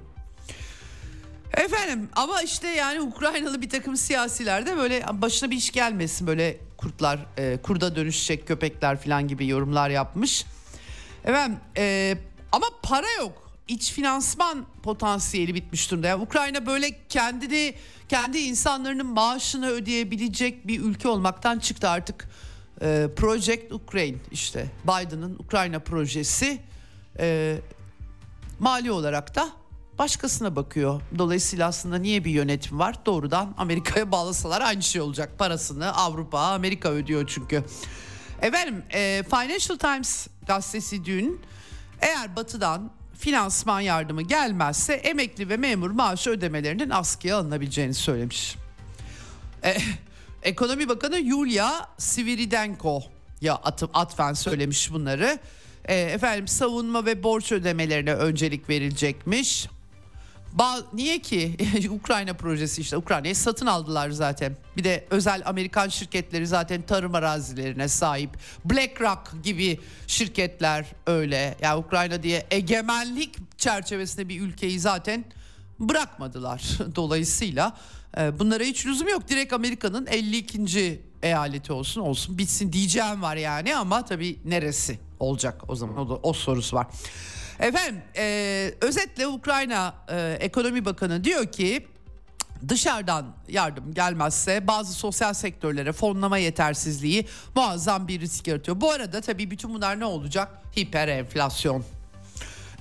Efendim ama işte yani Ukraynalı bir takım siyasiler de böyle başına bir iş gelmesin böyle kurtlar e, kurda dönüşecek köpekler falan gibi yorumlar yapmış. Efendim e, ama para yok. İç finansman potansiyeli bitmiş durumda. Yani Ukrayna böyle kendini kendi insanların maaşını ödeyebilecek bir ülke olmaktan çıktı artık. E, Project Ukraine işte Biden'ın Ukrayna projesi e, mali olarak da başkasına bakıyor. Dolayısıyla aslında niye bir yönetim var? Doğrudan Amerika'ya bağlasalar aynı şey olacak. Parasını Avrupa, Amerika ödüyor çünkü. Efendim e, Financial Times gazetesi dün eğer batıdan finansman yardımı gelmezse emekli ve memur maaşı ödemelerinin askıya alınabileceğini söylemiş. E, Ekonomi Bakanı Yulia Sviridenko ya atıp atfen söylemiş bunları. E, efendim savunma ve borç ödemelerine öncelik verilecekmiş. Ba- Niye ki? Ukrayna projesi işte Ukrayna'yı satın aldılar zaten. Bir de özel Amerikan şirketleri zaten tarım arazilerine sahip. BlackRock gibi şirketler öyle. Yani Ukrayna diye egemenlik çerçevesinde bir ülkeyi zaten bırakmadılar. Dolayısıyla bunlara hiç lüzum yok. Direkt Amerika'nın 52. eyaleti olsun olsun bitsin diyeceğim var yani ama tabii neresi olacak o zaman o, da, o sorusu var. Efendim e, özetle Ukrayna e, Ekonomi Bakanı diyor ki dışarıdan yardım gelmezse bazı sosyal sektörlere fonlama yetersizliği muazzam bir risk yaratıyor. Bu arada tabii bütün bunlar ne olacak? Hiper enflasyon.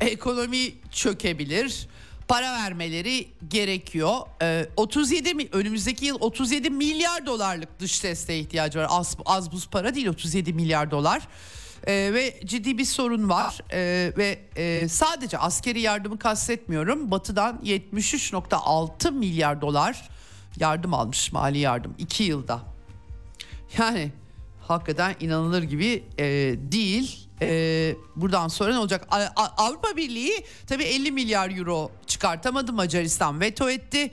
Ekonomi çökebilir. Para vermeleri gerekiyor. Ee, 37 mi önümüzdeki yıl 37 milyar dolarlık dış desteğe ihtiyacı var. Az, az buz para değil 37 milyar dolar. Ee, ve ciddi bir sorun var ee, ve e, sadece askeri yardımı kastetmiyorum. Batı'dan 73.6 milyar dolar yardım almış mali yardım 2 yılda. Yani hakikaten inanılır gibi e, değil. E, buradan sonra ne olacak? Avrupa Birliği tabii 50 milyar euro çıkartamadı. Macaristan veto etti.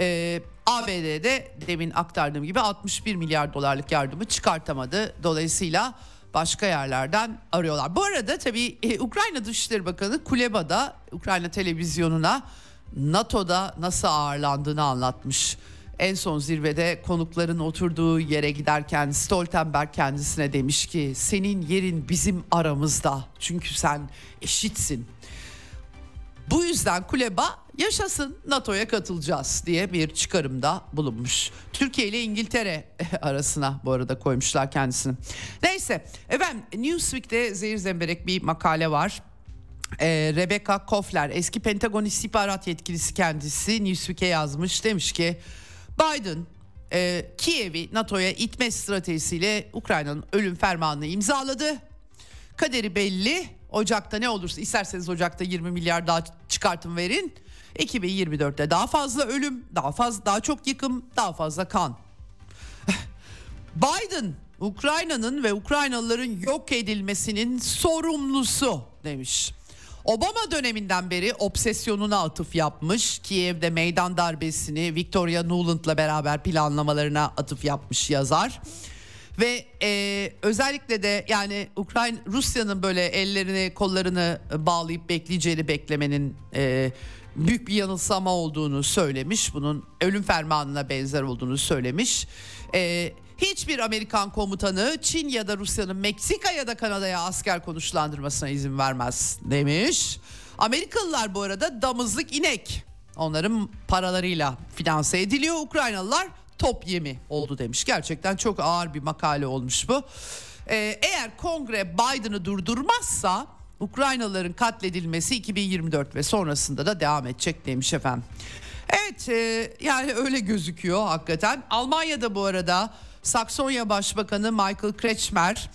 E, ABD'de demin aktardığım gibi 61 milyar dolarlık yardımı çıkartamadı. Dolayısıyla başka yerlerden arıyorlar. Bu arada tabii e, Ukrayna Dışişleri Bakanı Kuleba'da Ukrayna televizyonuna NATO'da nasıl ağırlandığını anlatmış. En son zirvede konukların oturduğu yere giderken Stoltenberg kendisine demiş ki senin yerin bizim aramızda çünkü sen eşitsin. Bu yüzden Kuleba yaşasın NATO'ya katılacağız diye bir çıkarımda bulunmuş. Türkiye ile İngiltere arasına bu arada koymuşlar kendisini. Neyse efendim Newsweek'te zehir zemberek bir makale var. Ee, Rebecca Kofler eski Pentagon istihbarat yetkilisi kendisi Newsweek'e yazmış demiş ki Biden e, Kiev'i NATO'ya itme stratejisiyle Ukrayna'nın ölüm fermanını imzaladı. Kaderi belli. Ocak'ta ne olursa isterseniz Ocak'ta 20 milyar daha çıkartın verin. 2024'te daha fazla ölüm, daha fazla daha çok yıkım, daha fazla kan. Biden Ukrayna'nın ve Ukraynalıların yok edilmesinin sorumlusu demiş. Obama döneminden beri obsesyonuna atıf yapmış. Kiev'de meydan darbesini Victoria Nuland'la beraber planlamalarına atıf yapmış yazar. Ve e, özellikle de yani Ukrayna Rusya'nın böyle ellerini kollarını bağlayıp bekleyeceğini beklemenin e, büyük bir yanılsama olduğunu söylemiş. Bunun ölüm fermanına benzer olduğunu söylemiş. E, hiçbir Amerikan komutanı Çin ya da Rusya'nın Meksika ya da Kanada'ya asker konuşlandırmasına izin vermez demiş. Amerikalılar bu arada damızlık inek. Onların paralarıyla finanse ediliyor. Ukraynalılar top yemi oldu demiş. Gerçekten çok ağır bir makale olmuş bu. Ee, eğer kongre Biden'ı durdurmazsa Ukraynalıların katledilmesi 2024 ve sonrasında da devam edecek demiş efendim. Evet e, yani öyle gözüküyor hakikaten. Almanya'da bu arada Saksonya Başbakanı Michael Kretschmer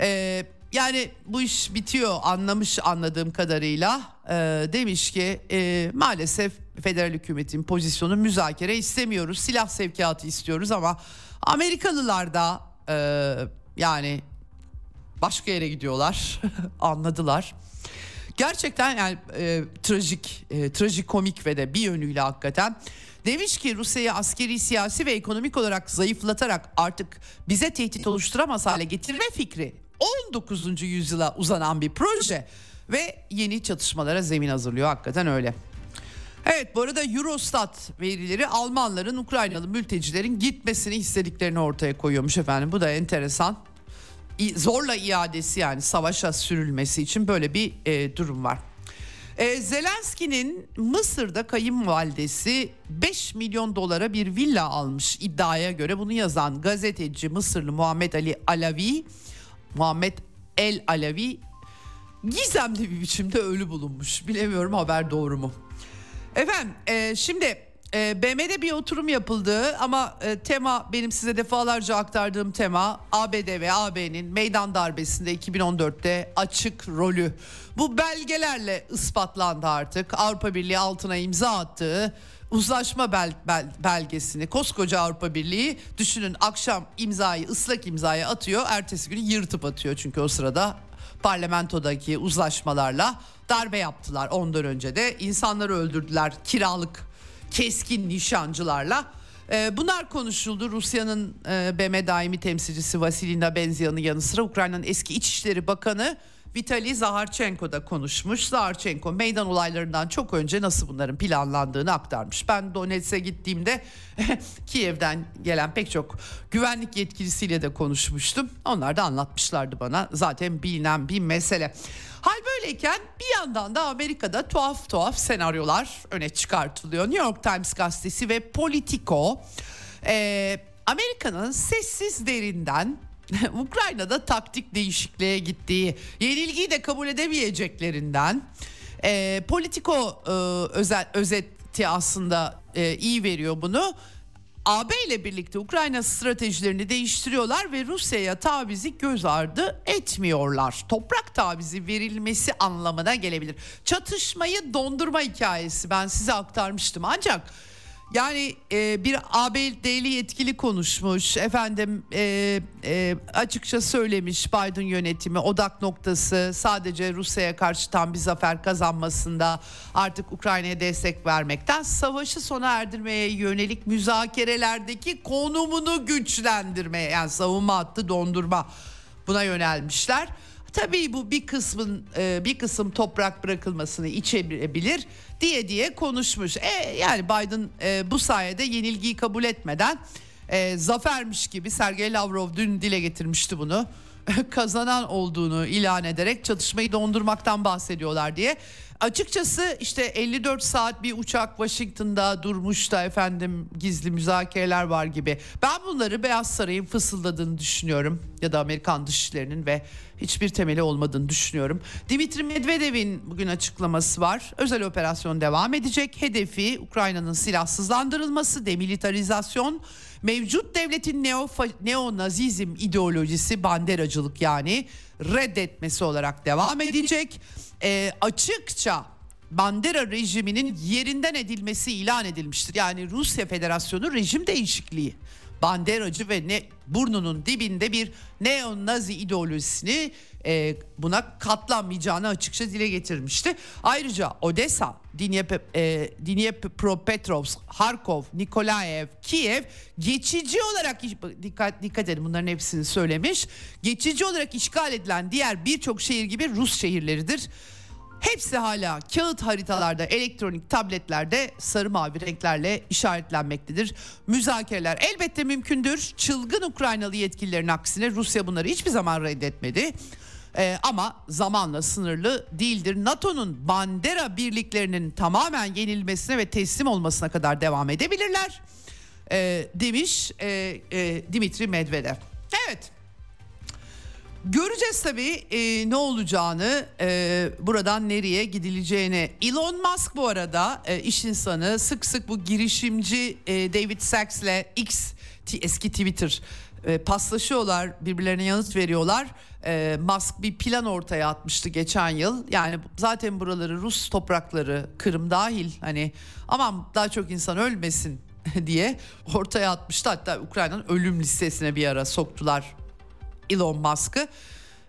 e, yani bu iş bitiyor anlamış anladığım kadarıyla e, demiş ki e, maalesef federal hükümetin pozisyonu müzakere istemiyoruz silah sevkiyatı istiyoruz ama Amerikalılar da e, yani başka yere gidiyorlar. Anladılar. Gerçekten yani e, trajik, e, trajikomik ve de bir yönüyle hakikaten. Demiş ki Rusya'yı askeri, siyasi ve ekonomik olarak zayıflatarak artık bize tehdit oluşturamaz hale getirme fikri 19. yüzyıla uzanan bir proje ve yeni çatışmalara zemin hazırlıyor hakikaten öyle. Evet bu arada Eurostat verileri Almanların Ukraynalı mültecilerin gitmesini istediklerini ortaya koyuyormuş efendim. Bu da enteresan. Zorla iadesi yani savaşa sürülmesi için böyle bir e, durum var. E, Zelenski'nin Mısır'da kayınvalidesi 5 milyon dolara bir villa almış iddiaya göre bunu yazan gazeteci Mısırlı Muhammed Ali Alavi Muhammed El Alavi gizemli bir biçimde ölü bulunmuş. Bilemiyorum haber doğru mu? Efendim e, şimdi e, BM'de bir oturum yapıldı ama e, tema benim size defalarca aktardığım tema ABD ve AB'nin meydan darbesinde 2014'te açık rolü. Bu belgelerle ispatlandı artık. Avrupa Birliği altına imza attığı uzlaşma bel, bel, belgesini koskoca Avrupa Birliği düşünün akşam imzayı ıslak imzayı atıyor ertesi günü yırtıp atıyor çünkü o sırada parlamentodaki uzlaşmalarla darbe yaptılar ondan önce de insanları öldürdüler kiralık keskin nişancılarla. Ee, bunlar konuşuldu. Rusya'nın e, BM daimi temsilcisi Vasilina Benzian'ın yanı sıra Ukrayna'nın eski İçişleri Bakanı Vitali Zaharchenko da konuşmuş. Zaharchenko meydan olaylarından çok önce nasıl bunların planlandığını aktarmış. Ben Donetsk'e gittiğimde Kiev'den gelen pek çok güvenlik yetkilisiyle de konuşmuştum. Onlar da anlatmışlardı bana. Zaten bilinen bir mesele. Hal böyleyken bir yandan da Amerika'da tuhaf tuhaf senaryolar öne çıkartılıyor. New York Times gazetesi ve Politico e, Amerika'nın sessiz derinden Ukrayna'da taktik değişikliğe gittiği, yenilgiyi de kabul edemeyeceklerinden e, Politico e, özel, özeti aslında e, iyi veriyor bunu. AB ile birlikte Ukrayna stratejilerini değiştiriyorlar ve Rusya'ya tavizi göz ardı etmiyorlar. Toprak tavizi verilmesi anlamına gelebilir. Çatışmayı dondurma hikayesi ben size aktarmıştım ancak yani e, bir ABD'li yetkili konuşmuş efendim e, e, açıkça söylemiş Biden yönetimi odak noktası sadece Rusya'ya karşı tam bir zafer kazanmasında artık Ukrayna'ya destek vermekten savaşı sona erdirmeye yönelik müzakerelerdeki konumunu güçlendirmeye yani savunma hattı dondurma buna yönelmişler. Tabii bu bir kısmın e, bir kısım toprak bırakılmasını içebilir diye diye konuşmuş. E, yani Biden e, bu sayede yenilgiyi kabul etmeden e, zafermiş gibi Sergey Lavrov dün dile getirmişti bunu. kazanan olduğunu ilan ederek çatışmayı dondurmaktan bahsediyorlar diye. Açıkçası işte 54 saat bir uçak Washington'da durmuş da efendim gizli müzakereler var gibi. Ben bunları Beyaz Saray'ın fısıldadığını düşünüyorum ya da Amerikan dışişlerinin ve hiçbir temeli olmadığını düşünüyorum. Dimitri Medvedev'in bugün açıklaması var. Özel operasyon devam edecek. Hedefi Ukrayna'nın silahsızlandırılması, demilitarizasyon, mevcut devletin neo neonazizm ideolojisi, banderacılık yani reddetmesi olarak devam edecek. E, açıkça Bandera rejiminin yerinden edilmesi ilan edilmiştir. Yani Rusya Federasyonu rejim değişikliği banderacı ve ne burnunun dibinde bir neo-nazi ideolojisini e, buna katlanmayacağını açıkça dile getirmişti. Ayrıca Odessa, Dnipro, e, Dnipropetrovsk, Harkov, Nikolaev, Kiev geçici olarak dikkat dikkat edin bunların hepsini söylemiş. Geçici olarak işgal edilen diğer birçok şehir gibi Rus şehirleridir. Hepsi hala kağıt haritalarda, elektronik tabletlerde sarı mavi renklerle işaretlenmektedir. Müzakereler elbette mümkündür. Çılgın Ukraynalı yetkililerin aksine Rusya bunları hiçbir zaman reddetmedi. Ee, ama zamanla sınırlı değildir. NATO'nun Bandera birliklerinin tamamen yenilmesine ve teslim olmasına kadar devam edebilirler. Ee, demiş e, e, Dimitri Medvedev. Evet Göreceğiz tabii e, ne olacağını, e, buradan nereye gidileceğini. Elon Musk bu arada e, iş insanı sık sık bu girişimci e, David Sacks'le X eski Twitter e, paslaşıyorlar, birbirlerine yanıt veriyorlar. E, Musk bir plan ortaya atmıştı geçen yıl. Yani zaten buraları Rus toprakları, Kırım dahil hani aman daha çok insan ölmesin diye ortaya atmıştı. Hatta Ukrayna'nın ölüm listesine bir ara soktular Elon Musk'ı.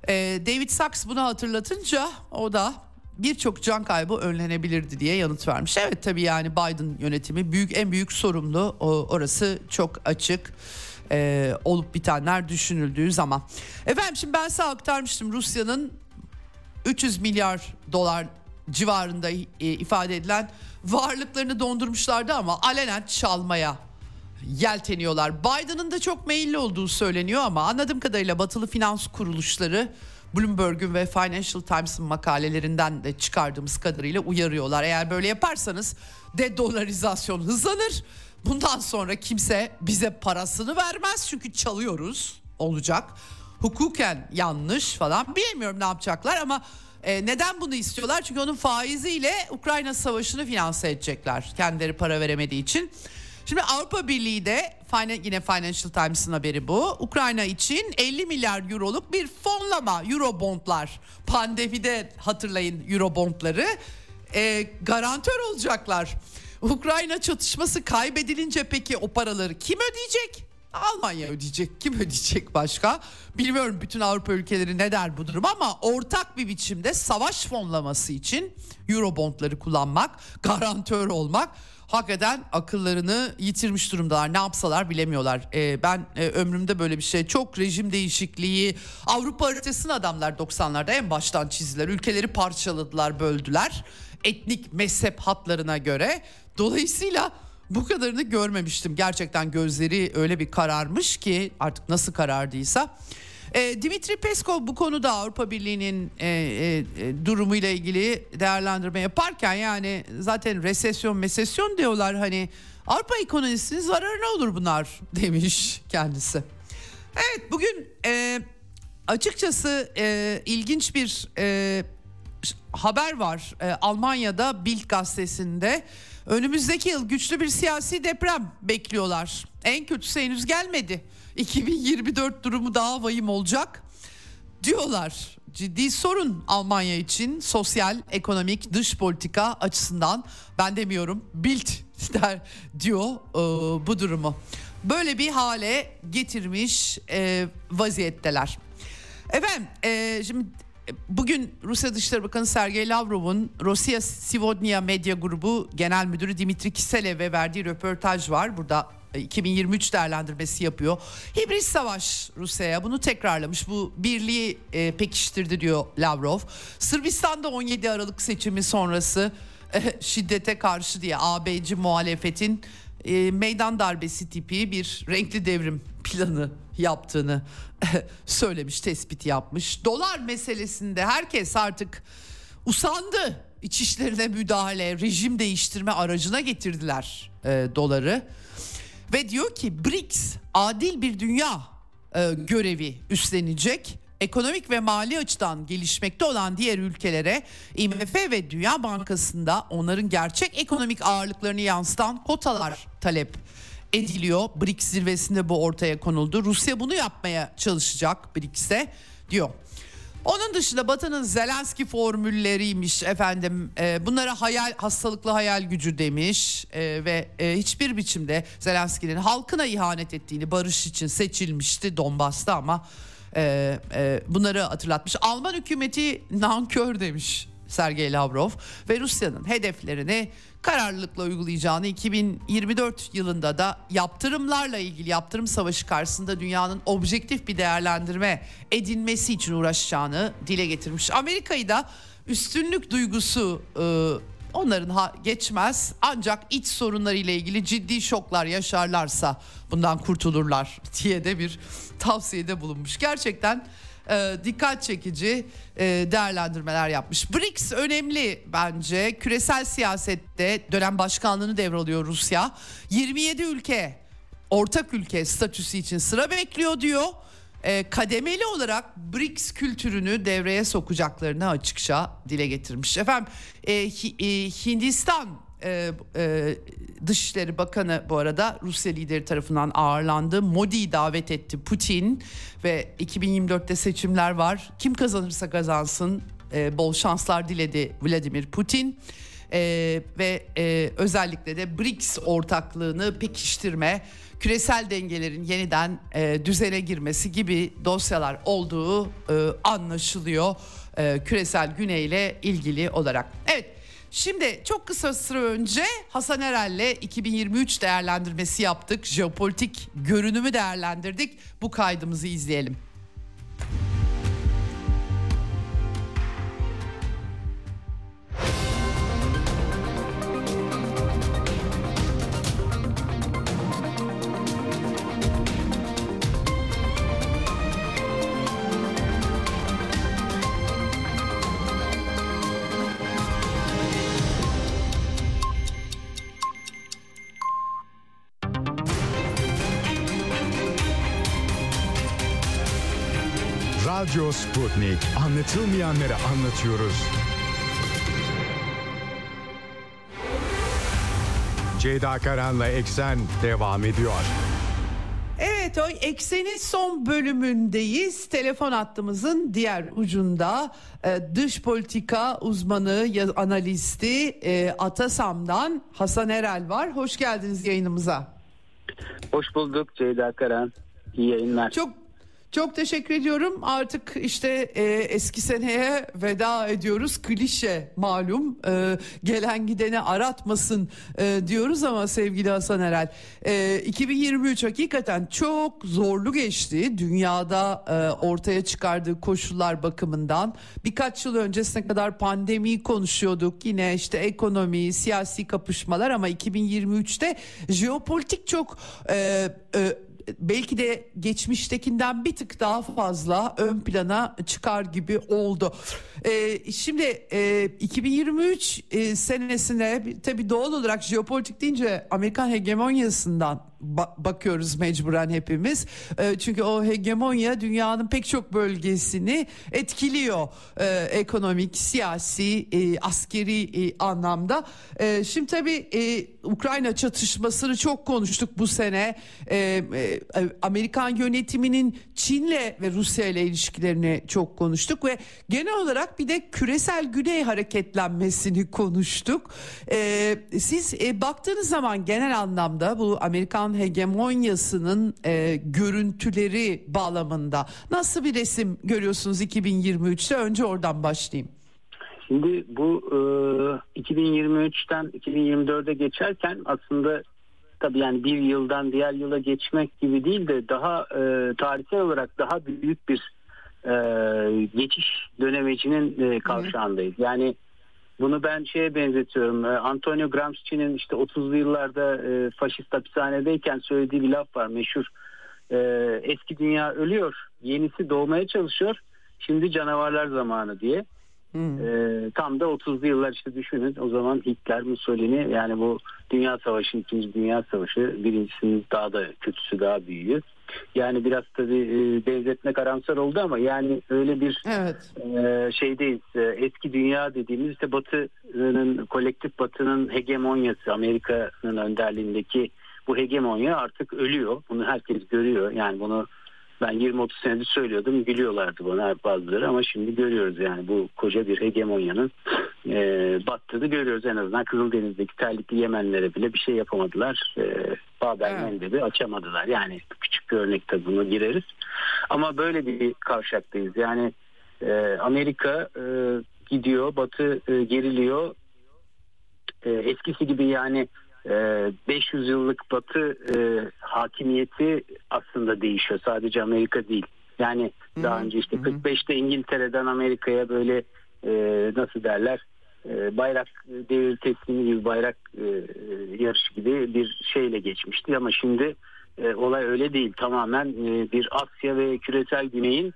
Ee, David Sachs bunu hatırlatınca o da birçok can kaybı önlenebilirdi diye yanıt vermiş. Evet tabii yani Biden yönetimi büyük en büyük sorumlu o, orası çok açık e, olup bitenler düşünüldüğü zaman. Efendim şimdi ben size aktarmıştım Rusya'nın 300 milyar dolar civarında e, ifade edilen varlıklarını dondurmuşlardı ama alenen çalmaya yelteniyorlar. Biden'ın da çok meyilli olduğu söyleniyor ama anladığım kadarıyla batılı finans kuruluşları Bloomberg'un ve Financial Times'ın makalelerinden de çıkardığımız kadarıyla uyarıyorlar. Eğer böyle yaparsanız de-dolarizasyon hızlanır. Bundan sonra kimse bize parasını vermez çünkü çalıyoruz olacak. Hukuken yanlış falan bilmiyorum ne yapacaklar ama e, neden bunu istiyorlar? Çünkü onun faiziyle Ukrayna savaşını finanse edecekler. Kendileri para veremediği için. Şimdi Avrupa Birliği de yine Financial Times'ın haberi bu. Ukrayna için 50 milyar euroluk bir fonlama Eurobondlar. Pandemide hatırlayın Eurobondları. E, garantör olacaklar. Ukrayna çatışması kaybedilince peki o paraları kim ödeyecek? Almanya ödeyecek. Kim ödeyecek başka? Bilmiyorum bütün Avrupa ülkeleri ne der bu durum ama ortak bir biçimde savaş fonlaması için Eurobondları kullanmak, garantör olmak hakikaten akıllarını yitirmiş durumdalar. Ne yapsalar bilemiyorlar. Ee, ben e, ömrümde böyle bir şey çok rejim değişikliği Avrupa haritasını adamlar 90'larda en baştan çizdiler. Ülkeleri parçaladılar, böldüler. Etnik mezhep hatlarına göre. Dolayısıyla bu kadarını görmemiştim. Gerçekten gözleri öyle bir kararmış ki artık nasıl karardıysa. E, Dimitri Peskov bu konuda Avrupa Birliği'nin e, e, e, durumuyla ilgili değerlendirme yaparken yani zaten resesyon mesesyon diyorlar hani Avrupa ekonomisinin zararı ne olur bunlar demiş kendisi. Evet bugün e, açıkçası e, ilginç bir e, haber var e, Almanya'da Bild gazetesinde önümüzdeki yıl güçlü bir siyasi deprem bekliyorlar. En kötüsü henüz gelmedi. 2024 durumu daha vahim olacak diyorlar. Ciddi sorun Almanya için sosyal, ekonomik, dış politika açısından ben demiyorum Bild der diyor e, bu durumu. Böyle bir hale getirmiş e, vaziyetteler. Efendim e, şimdi Bugün Rusya Dışişleri Bakanı Sergey Lavrov'un Rusya Sivodnia Medya Grubu Genel Müdürü Dimitri Kiselev'e verdiği röportaj var. Burada 2023 e, değerlendirmesi yapıyor. Hibrit savaş Rusya'ya bunu tekrarlamış. Bu birliği e, pekiştirdi diyor Lavrov. Sırbistan'da 17 Aralık seçimi sonrası e, şiddete karşı diye AB'ci muhalefetin e, meydan darbesi tipi bir renkli devrim planı yaptığını söylemiş, tespit yapmış. Dolar meselesinde herkes artık usandı. İçişlerine müdahale, rejim değiştirme aracına getirdiler e, doları. Ve diyor ki BRICS adil bir dünya e, görevi üstlenecek. Ekonomik ve mali açıdan gelişmekte olan diğer ülkelere IMF ve Dünya Bankası'nda onların gerçek ekonomik ağırlıklarını yansıtan kotalar talep ediliyor. BRICS zirvesinde bu ortaya konuldu. Rusya bunu yapmaya çalışacak BRICS'e diyor. Onun dışında Batı'nın Zelenski formülleriymiş efendim e, bunlara hayal hastalıklı hayal gücü demiş e, ve e, hiçbir biçimde Zelenski'nin halkına ihanet ettiğini barış için seçilmişti Donbas'ta ama e, e, bunları hatırlatmış. Alman hükümeti nankör demiş Sergey Lavrov ve Rusya'nın hedeflerini kararlılıkla uygulayacağını 2024 yılında da yaptırımlarla ilgili yaptırım savaşı karşısında dünyanın objektif bir değerlendirme edinmesi için uğraşacağını dile getirmiş. Amerika'yı da üstünlük duygusu e, onların ha, geçmez ancak iç sorunlarıyla ilgili ciddi şoklar yaşarlarsa bundan kurtulurlar diye de bir tavsiyede bulunmuş. Gerçekten e, dikkat çekici e, değerlendirmeler yapmış. BRICS önemli bence. Küresel siyasette dönem başkanlığını devralıyor Rusya. 27 ülke ortak ülke statüsü için sıra bekliyor diyor. E, kademeli olarak BRICS kültürünü devreye sokacaklarını açıkça dile getirmiş. Efendim e, e, Hindistan e, e, Dışişleri Bakanı bu arada Rusya lideri tarafından ağırlandı. Modi'yi davet etti Putin ve 2024'te seçimler var. Kim kazanırsa kazansın e, bol şanslar diledi Vladimir Putin. e, ve e, özellikle de BRICS ortaklığını pekiştirme, küresel dengelerin yeniden e, düzene girmesi gibi dosyalar olduğu e, anlaşılıyor e, küresel güney ile ilgili olarak. Evet. Şimdi çok kısa süre önce Hasan Erel'le 2023 değerlendirmesi yaptık. Jeopolitik görünümü değerlendirdik. Bu kaydımızı izleyelim. Radyo Sputnik. Anlatılmayanları anlatıyoruz. Ceyda Karan'la Eksen devam ediyor. Evet o eksenin son bölümündeyiz. Telefon hattımızın diğer ucunda e, dış politika uzmanı, analisti e, Atasam'dan Hasan Erel var. Hoş geldiniz yayınımıza. Hoş bulduk Ceyda Karan. İyi yayınlar. Çok çok teşekkür ediyorum. Artık işte e, eski seneye veda ediyoruz. Klişe malum. E, gelen gidene aratmasın e, diyoruz ama sevgili Hasan Erel. E, 2023 hakikaten çok zorlu geçti. Dünyada e, ortaya çıkardığı koşullar bakımından. Birkaç yıl öncesine kadar pandemiyi konuşuyorduk. Yine işte ekonomi, siyasi kapışmalar ama 2023'te jeopolitik çok... E, e, belki de geçmiştekinden bir tık daha fazla ön plana çıkar gibi oldu. Ee, şimdi e, 2023 e, senesine tabii doğal olarak jeopolitik deyince Amerikan hegemonyasından bakıyoruz mecburen hepimiz. E, çünkü o hegemonya dünyanın pek çok bölgesini etkiliyor. E, ekonomik, siyasi, e, askeri e, anlamda. E, şimdi tabii e, Ukrayna çatışmasını çok konuştuk bu sene. E, e, Amerikan yönetiminin Çin'le ve Rusya ile ilişkilerini çok konuştuk ve genel olarak bir de küresel güney hareketlenmesini konuştuk. E, siz e, baktığınız zaman genel anlamda bu Amerikan hegemonyasının e, görüntüleri bağlamında nasıl bir resim görüyorsunuz 2023'te? Önce oradan başlayayım. Şimdi bu e, 2023'ten 2024'e geçerken aslında tabii yani bir yıldan diğer yıla geçmek gibi değil de daha e, tarihsel olarak daha büyük bir e, geçiş dönemecinin e, kavşağındayız. Yani bunu ben şeye benzetiyorum. Ee, Antonio Gramsci'nin işte 30'lu yıllarda e, faşist hapishanedeyken söylediği bir laf var meşhur. E, eski dünya ölüyor, yenisi doğmaya çalışıyor. Şimdi canavarlar zamanı diye. Hmm. E, tam da 30'lu yıllar işte düşünün. O zaman Hitler, Mussolini yani bu Dünya Savaşı, İkinci Dünya Savaşı birincisinin daha da kötüsü daha büyüğü. Yani biraz tabii e, benzetme karamsar oldu ama yani öyle bir evet. e, şeydeyiz. E, eski dünya dediğimiz işte Batı'nın kolektif Batı'nın hegemonyası Amerika'nın önderliğindeki bu hegemonya artık ölüyor. Bunu herkes görüyor. Yani bunu ben 20-30 senedir söylüyordum gülüyorlardı bana bazıları ama şimdi görüyoruz yani bu koca bir hegemonyanın e, battığını görüyoruz. En azından Kızıldeniz'deki terlikli Yemenlere bile bir şey yapamadılar. E, Babel evet. açamadılar. Yani küçük bir örnekte bunu gireriz. Ama böyle bir kavşaktayız yani e, Amerika e, gidiyor Batı e, geriliyor. E, eskisi gibi yani 500 ee, yıllık batı e, hakimiyeti aslında değişiyor. Sadece Amerika değil. Yani daha önce işte 45'te İngiltere'den Amerika'ya böyle e, nasıl derler e, bayrak devir teslimi gibi bayrak yarışı gibi bir şeyle geçmişti ama şimdi olay öyle değil. Tamamen bir Asya ve küresel güneyin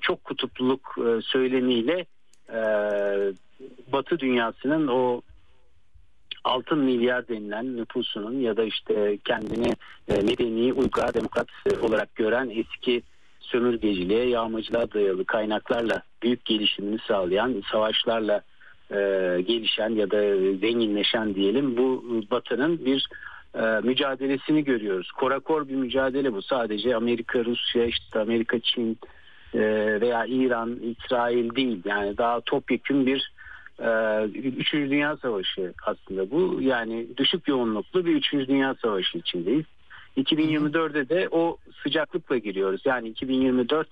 çok kutupluluk söylemiyle Batı dünyasının o altın milyar denilen nüfusunun ya da işte kendini e, medeni, uygar, demokrat olarak gören eski sömürgeciliğe, yağmacılığa dayalı kaynaklarla büyük gelişimini sağlayan, savaşlarla e, gelişen ya da zenginleşen diyelim bu batının bir e, mücadelesini görüyoruz. Korakor bir mücadele bu. Sadece Amerika, Rusya, işte Amerika, Çin veya İran, İsrail değil. Yani daha topyekun bir Üçüncü Dünya Savaşı aslında bu. Yani düşük yoğunluklu bir Üçüncü Dünya Savaşı içindeyiz. 2024'de de o sıcaklıkla giriyoruz. Yani 2024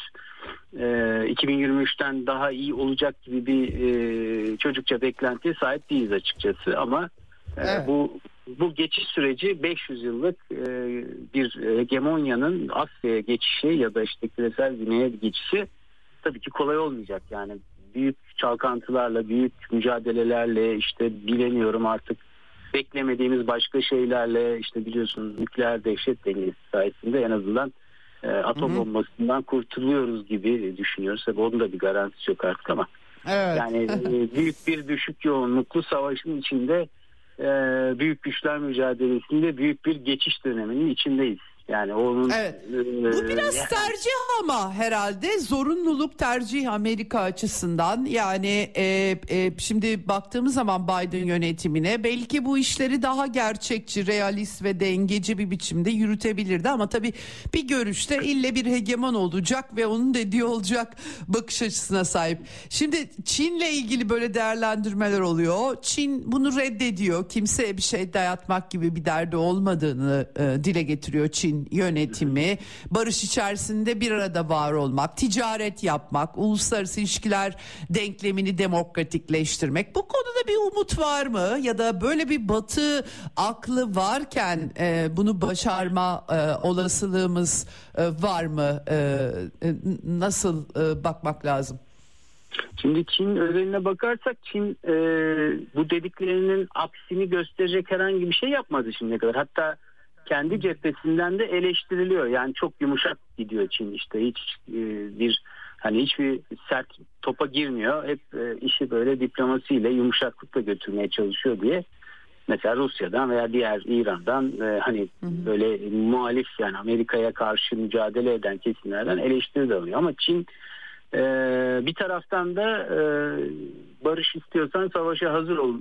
2023'ten daha iyi olacak gibi bir çocukça beklentiye sahip değiliz açıkçası ama evet. bu bu geçiş süreci 500 yıllık bir hegemonyanın Asya'ya geçişi ya da işte küresel güneye geçişi tabii ki kolay olmayacak yani büyük çalkantılarla, büyük mücadelelerle işte bilemiyorum artık beklemediğimiz başka şeylerle işte biliyorsunuz nükleer dehşet dengesi sayesinde en azından e, atom Hı-hı. bombasından kurtuluyoruz gibi düşünüyoruz. Tabii onun da bir garantisi yok artık ama. Evet. Yani e, büyük bir düşük yoğunluklu savaşın içinde e, büyük güçler mücadelesinde büyük bir geçiş döneminin içindeyiz. Yani onun evet. E, Bu biraz yani... tercih ama herhalde zorunluluk tercih Amerika açısından. Yani e, e, şimdi baktığımız zaman Biden yönetimine belki bu işleri daha gerçekçi, realist ve dengeci bir biçimde yürütebilirdi ama tabii bir görüşte ille bir hegemon olacak ve onun dediği olacak bakış açısına sahip. Şimdi Çin'le ilgili böyle değerlendirmeler oluyor. Çin bunu reddediyor. Kimseye bir şey dayatmak gibi bir derdi olmadığını e, dile getiriyor Çin Çin yönetimi barış içerisinde bir arada var olmak, ticaret yapmak, uluslararası ilişkiler denklemini demokratikleştirmek. Bu konuda bir umut var mı? Ya da böyle bir batı aklı varken e, bunu başarma e, olasılığımız e, var mı? E, e, nasıl e, bakmak lazım? Şimdi Çin özeline bakarsak Çin e, bu dediklerinin aksini gösterecek herhangi bir şey yapmadı şimdiye kadar. Hatta kendi cephesinden de eleştiriliyor. Yani çok yumuşak gidiyor Çin işte hiç e, bir hani hiçbir sert topa girmiyor. Hep e, işi böyle diplomasiyle yumuşaklıkla götürmeye çalışıyor diye. Mesela Rusya'dan veya diğer İran'dan e, hani hı hı. böyle muhalif yani Amerika'ya karşı mücadele eden kesimlerden eleştiri de alıyor. Ama Çin e, bir taraftan da e, barış istiyorsan savaşa hazır ol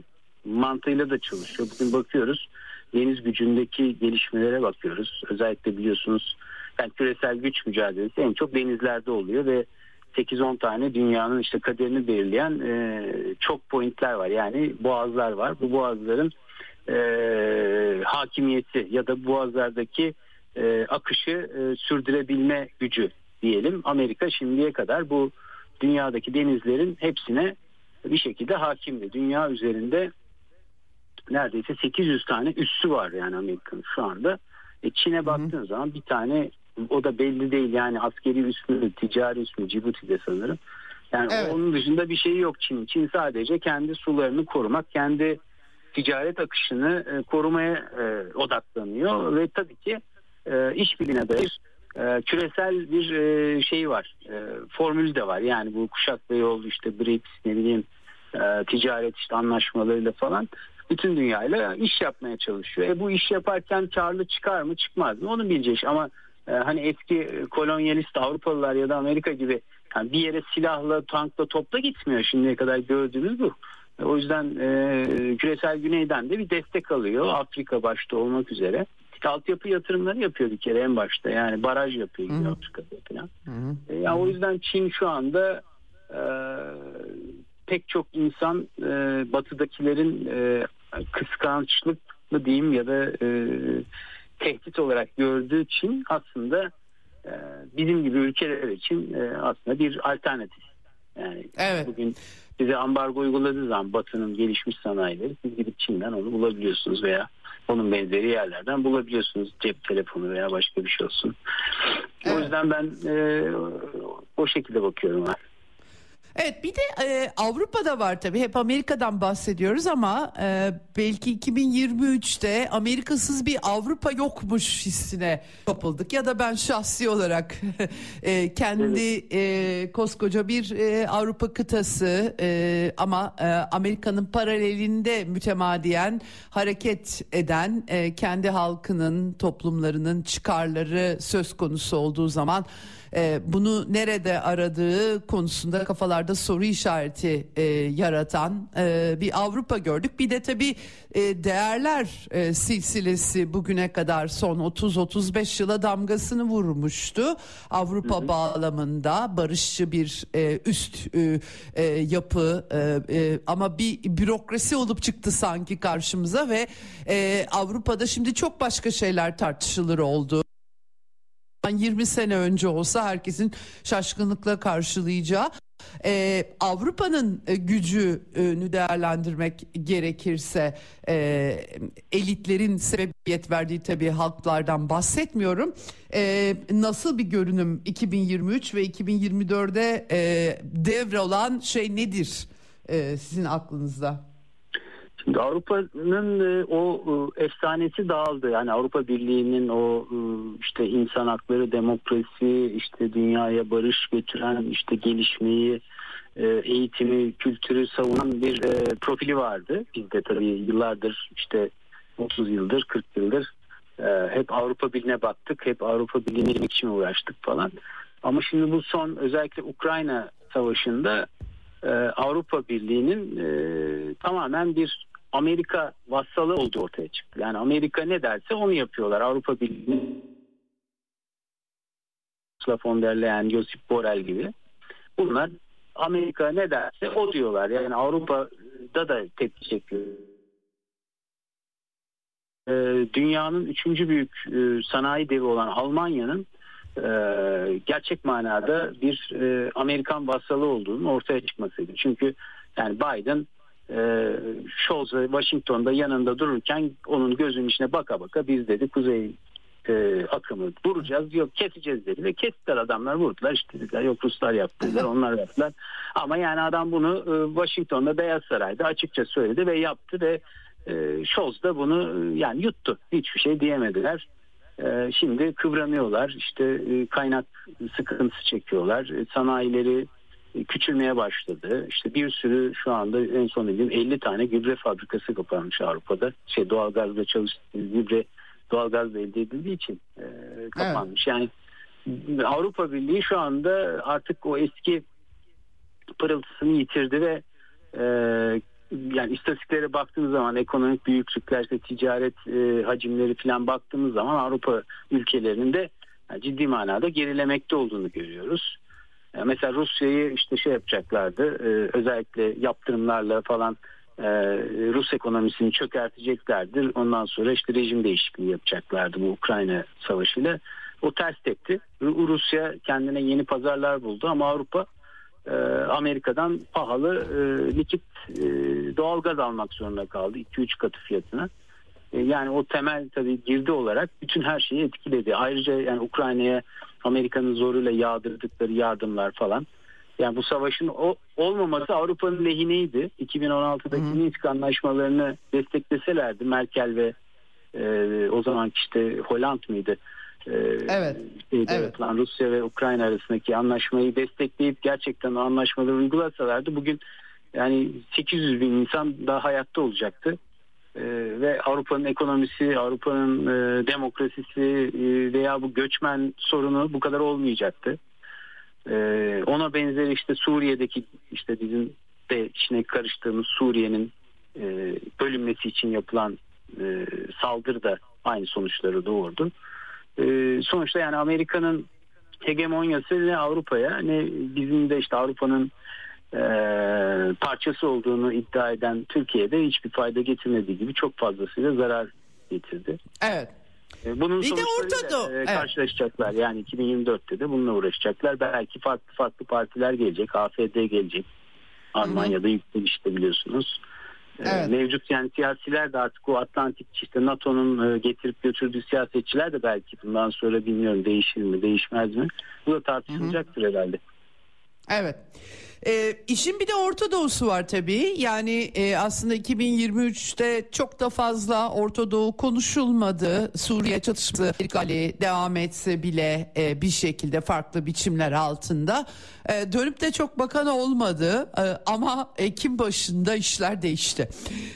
mantığıyla da çalışıyor. Bugün bakıyoruz deniz gücündeki gelişmelere bakıyoruz. Özellikle biliyorsunuz yani küresel güç mücadelesi en çok denizlerde oluyor ve 8-10 tane dünyanın işte kaderini belirleyen e, çok pointler var. Yani boğazlar var. Bu boğazların e, hakimiyeti ya da boğazlardaki e, akışı e, sürdürebilme gücü diyelim. Amerika şimdiye kadar bu dünyadaki denizlerin hepsine bir şekilde hakimdi. Dünya üzerinde neredeyse 800 tane üssü var yani Amerika'nın şu anda. E Çin'e baktığın zaman bir tane o da belli değil yani askeri üs mü, ticari üs mü Cibuti'de sanırım. Yani evet. onun dışında bir şey yok Çin. Çin sadece kendi sularını korumak, kendi ticaret akışını e, korumaya e, odaklanıyor ve tabii ki e, işbirliğine dair e, küresel bir e, şey var. E, formülü de var. Yani bu kuşak ve yol işte BRICS ne bileyim e, ticaret işte anlaşmalarıyla falan bütün dünyayla iş yapmaya çalışıyor. E bu iş yaparken karlı çıkar mı çıkmaz mı onu bilecek ama e, hani eski kolonyalist Avrupalılar ya da Amerika gibi yani bir yere silahla, tankla, topla gitmiyor şimdiye kadar gördüğümüz bu. E, o yüzden e, küresel güneyden de bir destek alıyor Afrika başta olmak üzere. Altyapı yatırımları yapıyor bir kere en başta yani baraj yapıyor gibi Afrika'da falan. E, yani o yüzden Çin şu anda e, pek çok insan e, batıdakilerin e, kıskançlık mı diyeyim ya da e, tehdit olarak gördüğü için aslında e, bizim gibi ülkeler için e, aslında bir alternatif. Yani evet. bugün size ambargo uyguladığı zaman Batı'nın gelişmiş sanayileri siz gidip Çin'den onu bulabiliyorsunuz veya onun benzeri yerlerden bulabiliyorsunuz cep telefonu veya başka bir şey olsun. Evet. O yüzden ben e, o şekilde bakıyorum. Abi. Evet bir de e, Avrupa'da var tabii. Hep Amerika'dan bahsediyoruz ama e, belki 2023'te Amerikasız bir Avrupa yokmuş hissine kapıldık. Ya da ben şahsi olarak e, kendi e, koskoca bir e, Avrupa kıtası e, ama e, Amerika'nın paralelinde mütemadiyen hareket eden e, kendi halkının toplumlarının çıkarları söz konusu olduğu zaman e, bunu nerede aradığı konusunda kafalar akıllarda soru işareti e, yaratan e, bir Avrupa gördük. Bir de tabii e, değerler e, silsilesi bugüne kadar son 30-35 yıla damgasını vurmuştu. Avrupa hı hı. bağlamında barışçı bir e, üst e, e, yapı e, e, ama bir bürokrasi olup çıktı sanki karşımıza ve e, Avrupa'da şimdi çok başka şeyler tartışılır oldu. 20 sene önce olsa herkesin şaşkınlıkla karşılayacağı ee, Avrupa'nın e, gücünü değerlendirmek gerekirse e, elitlerin sebebiyet verdiği tabii halklardan bahsetmiyorum. E, nasıl bir görünüm 2023 ve 2024'de e, devrolan şey nedir e, sizin aklınızda? Şimdi Avrupa'nın e, o e, efsanesi dağıldı. Yani Avrupa Birliği'nin o e, işte insan hakları, demokrasi, işte dünyaya barış götüren, işte gelişmeyi, eğitimi, kültürü savunan bir profili vardı. Biz de tabii yıllardır işte 30 yıldır, 40 yıldır hep Avrupa Birliği'ne baktık. Hep Avrupa Birliği'ne için uğraştık falan. Ama şimdi bu son özellikle Ukrayna Savaşı'nda Avrupa Birliği'nin tamamen bir Amerika vassalı olduğu ortaya çıktı. Yani Amerika ne derse onu yapıyorlar. Avrupa Birliği Ursula von der Leyen, Josip Borrell gibi. Bunlar Amerika ne derse o diyorlar. Yani Avrupa'da da tepki çekiyor. Ee, dünyanın üçüncü büyük e, sanayi devi olan Almanya'nın e, gerçek manada bir e, Amerikan vassalı olduğunu ortaya çıkmasıydı. Çünkü yani Biden e, Scholz ve Washington'da yanında dururken onun gözünün içine baka baka biz dedi kuzey e, akımı vuracağız. Yok keseceğiz dedi ve kestiler. Adamlar vurdular işte dediler. Yok Ruslar yaptılar onlar yaptılar. Ama yani adam bunu e, Washington'da Beyaz Saray'da açıkça söyledi ve yaptı ve e, Scholz da bunu e, yani yuttu. Hiçbir şey diyemediler. E, şimdi kıvranıyorlar işte e, kaynak sıkıntısı çekiyorlar. E, sanayileri küçülmeye başladı. İşte bir sürü şu anda en son dediğim 50 tane gübre fabrikası kapanmış Avrupa'da. Şey doğalgazda çalıştığı gübre doğalgazla elde edildiği için e, kapanmış. Evet. Yani Avrupa Birliği şu anda artık o eski pırıltısını yitirdi ve e, yani istatistiklere baktığımız zaman ekonomik büyüklükler, işte ticaret e, hacimleri falan baktığımız zaman Avrupa ülkelerinin de yani ciddi manada gerilemekte olduğunu görüyoruz. Mesela Rusya'yı işte şey yapacaklardı e, özellikle yaptırımlarla falan e, Rus ekonomisini çökerteceklerdir. Ondan sonra işte rejim değişikliği yapacaklardı bu Ukrayna savaşıyla. O ters tepti. Rusya kendine yeni pazarlar buldu ama Avrupa e, Amerika'dan pahalı likit doğalgaz almak zorunda kaldı. 2-3 katı fiyatına. Yani o temel tabii girdi olarak bütün her şeyi etkiledi. Ayrıca yani Ukrayna'ya Amerika'nın zoruyla yağdırdıkları yardımlar falan. Yani bu savaşın o, olmaması Avrupa'nın lehineydi. 2016'daki Minsk anlaşmalarını destekleselerdi Merkel ve e, o zaman işte Holland mıydı? E, evet. Şeyde evet. Yapılan Rusya ve Ukrayna arasındaki anlaşmayı destekleyip gerçekten o anlaşmaları uygulasalardı bugün yani 800 bin insan daha hayatta olacaktı. Ee, ve Avrupa'nın ekonomisi, Avrupa'nın e, demokrasisi e, veya bu göçmen sorunu bu kadar olmayacaktı. E, ona benzer işte Suriye'deki işte bizim de içine karıştığımız Suriye'nin e, bölünmesi için yapılan e, saldırı da aynı sonuçları doğurdu. E, sonuçta yani Amerika'nın hegemonyası ne Avrupa'ya ne bizim de işte Avrupa'nın e, parçası olduğunu iddia eden Türkiye'de hiçbir fayda getirmediği gibi çok fazlasıyla zarar getirdi. Evet. E, bunun bir sonuçlarıyla e, karşılaşacaklar. Yani 2024'te de bununla uğraşacaklar. Belki farklı farklı partiler gelecek. AFD gelecek. Almanya'da yükselişte biliyorsunuz. E, evet. Mevcut yani siyasiler de artık o Atlantik işte NATO'nun getirip götürdüğü siyasetçiler de belki bundan sonra bilmiyorum değişir mi değişmez mi? Bu da tartışılacaktır Hı-hı. herhalde. Evet. E, işin bir de Orta Doğu'su var tabii. Yani e, aslında 2023'te çok da fazla Orta Doğu konuşulmadı. Suriye çatışması Amerika'lı devam etse bile e, bir şekilde farklı biçimler altında. E, dönüp de çok bakan olmadı e, ama Ekim başında işler değişti.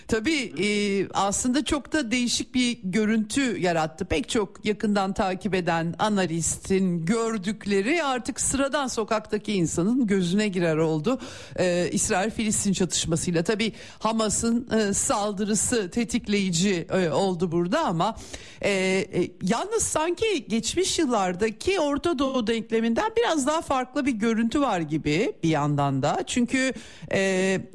Tabii e, aslında çok da değişik bir görüntü yarattı. Pek çok yakından takip eden analistin gördükleri artık sıradan sokaktaki insanın gözüne girer oldu oldu. Ee, İsrail-Filistin çatışmasıyla tabii Hamas'ın e, saldırısı tetikleyici e, oldu burada ama e, e, yalnız sanki geçmiş yıllardaki Orta Doğu denkleminden biraz daha farklı bir görüntü var gibi bir yandan da. Çünkü e,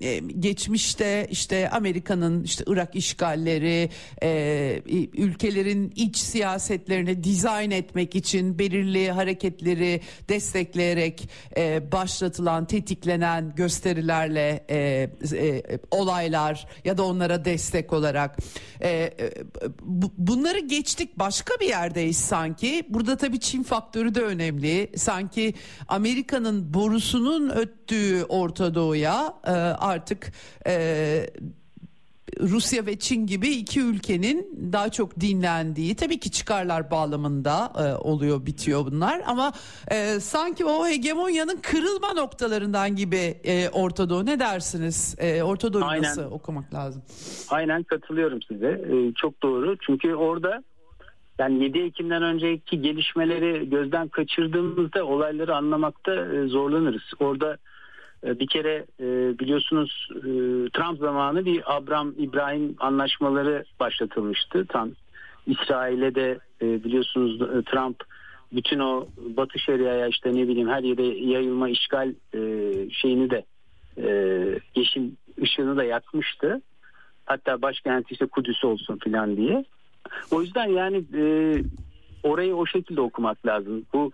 e, geçmişte işte Amerika'nın işte Irak işgalleri, e, ülkelerin iç siyasetlerini dizayn etmek için belirli hareketleri destekleyerek e, başlatılan, tetiklenen gösterilerle e, e, olaylar ya da onlara destek olarak e, e, bu, bunları geçtik başka bir yerdeyiz sanki. Burada tabii Çin faktörü de önemli. Sanki Amerika'nın borusunun öttüğü Orta Doğu'ya e, artık e, Rusya ve Çin gibi iki ülkenin daha çok dinlendiği tabii ki çıkarlar bağlamında e, oluyor bitiyor bunlar ama e, sanki o hegemonyanın kırılma noktalarından gibi e, Orta Doğu ne dersiniz? E, Orta Doğu'yu Aynen. nasıl okumak lazım? Aynen katılıyorum size. E, çok doğru. Çünkü orada yani 7 Ekim'den önceki gelişmeleri gözden kaçırdığımızda olayları anlamakta e, zorlanırız. Orada bir kere e, biliyorsunuz e, Trump zamanı bir Abraham İbrahim anlaşmaları başlatılmıştı. Tam İsrail'e de e, biliyorsunuz e, Trump bütün o Batı Şeria'ya işte ne bileyim her yere yayılma işgal e, şeyini de e, yeşil ışığını da yakmıştı. Hatta başkenti işte Kudüs olsun filan diye. O yüzden yani e, orayı o şekilde okumak lazım. Bu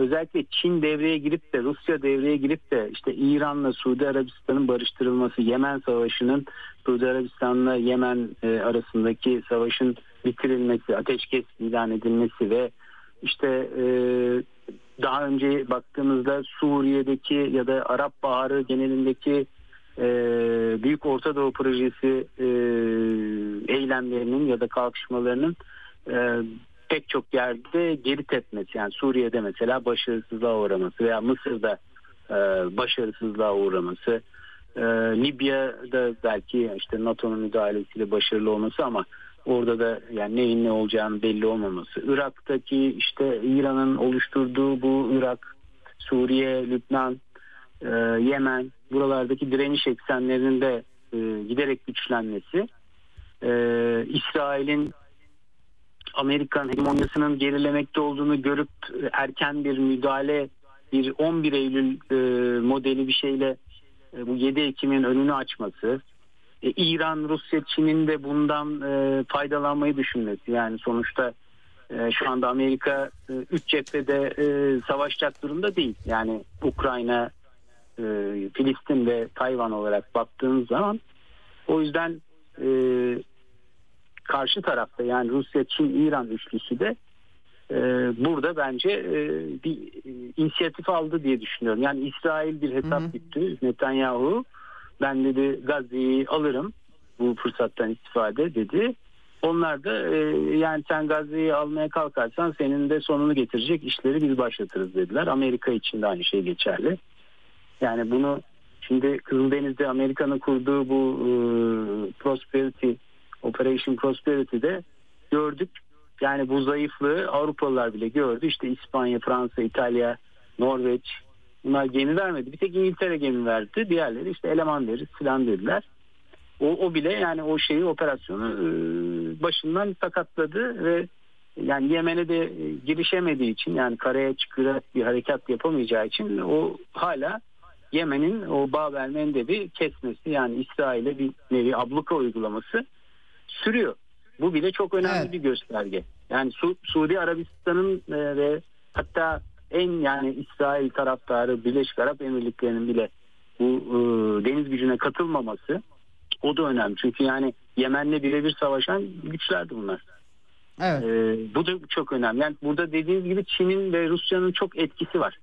özellikle Çin devreye girip de Rusya devreye girip de işte İran'la Suudi Arabistan'ın barıştırılması, Yemen Savaşı'nın Suudi Arabistan'la Yemen e, arasındaki savaşın bitirilmesi, ateşkes ilan edilmesi ve işte e, daha önce baktığımızda Suriye'deki ya da Arap Baharı genelindeki e, Büyük Orta Doğu Projesi e, eylemlerinin ya da kalkışmalarının e, pek çok yerde geri tepmesi yani Suriye'de mesela başarısızlığa uğraması veya Mısır'da e, başarısızlığa uğraması e, Libya'da belki işte NATO'nun müdahalesiyle başarılı olması ama orada da yani neyin ne olacağını belli olmaması. Irak'taki işte İran'ın oluşturduğu bu Irak Suriye, Lübnan, e, Yemen buralardaki direniş eksenlerinin de e, giderek güçlenmesi e, İsrail'in Amerikan hegemonyasının gerilemekte olduğunu görüp e, erken bir müdahale bir 11 Eylül e, modeli bir şeyle e, bu 7 Ekim'in önünü açması e, İran, Rusya, Çin'in de bundan e, faydalanmayı düşünmesi. Yani sonuçta e, şu anda Amerika 3 e, cephede e, savaşacak durumda değil. Yani Ukrayna, e, Filistin ve Tayvan olarak baktığınız zaman o yüzden e, karşı tarafta yani Rusya, Çin, İran üçlüsü de e, burada bence e, bir e, inisiyatif aldı diye düşünüyorum. Yani İsrail bir hesap gitti. Netanyahu ben dedi Gazze'yi alırım bu fırsattan istifade dedi. Onlar da e, yani sen Gazze'yi almaya kalkarsan senin de sonunu getirecek işleri biz başlatırız dediler. Amerika için de aynı şey geçerli. Yani bunu şimdi Kızıldeniz'de Amerika'nın kurduğu bu e, Prosperity Operation Prosperity'de gördük. Yani bu zayıflığı Avrupalılar bile gördü. İşte İspanya, Fransa, İtalya, Norveç bunlar gemi vermedi. Bir tek İngiltere gemi verdi. Diğerleri işte eleman verir filan dediler. O, o bile yani o şeyi operasyonu e, başından sakatladı ve yani Yemen'e de e, girişemediği için yani karaya çıkarak bir harekat yapamayacağı için o hala Yemen'in o Babel Mendeb'i kesmesi yani İsrail'e bir nevi abluka uygulaması sürüyor. Bu bile çok önemli evet. bir gösterge. Yani Su Suudi Arabistan'ın e, ve hatta en yani İsrail taraftarı Birleşik Arap Emirlikleri'nin bile bu e, deniz gücüne katılmaması o da önemli. Çünkü yani Yemen'le birebir savaşan güçlerdi bunlar. Evet. E, bu da çok önemli. Yani burada dediğiniz gibi Çin'in ve Rusya'nın çok etkisi var.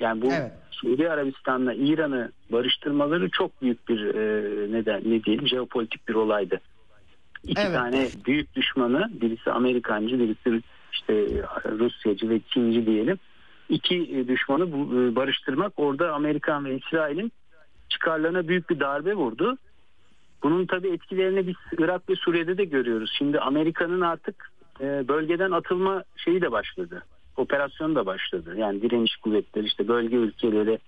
Yani bu evet. Suudi Arabistan'la İran'ı barıştırmaları çok büyük bir e, neden ne diyelim jeopolitik bir olaydı. İki evet. tane büyük düşmanı birisi Amerikancı birisi işte Rusyacı ve Çinci diyelim. İki düşmanı e, barıştırmak orada Amerikan ve İsrail'in çıkarlarına büyük bir darbe vurdu. Bunun tabi etkilerini biz Irak ve Suriye'de de görüyoruz. Şimdi Amerika'nın artık e, bölgeden atılma şeyi de başladı. Operasyon da başladı. Yani direniş kuvvetleri işte bölge ülkeleri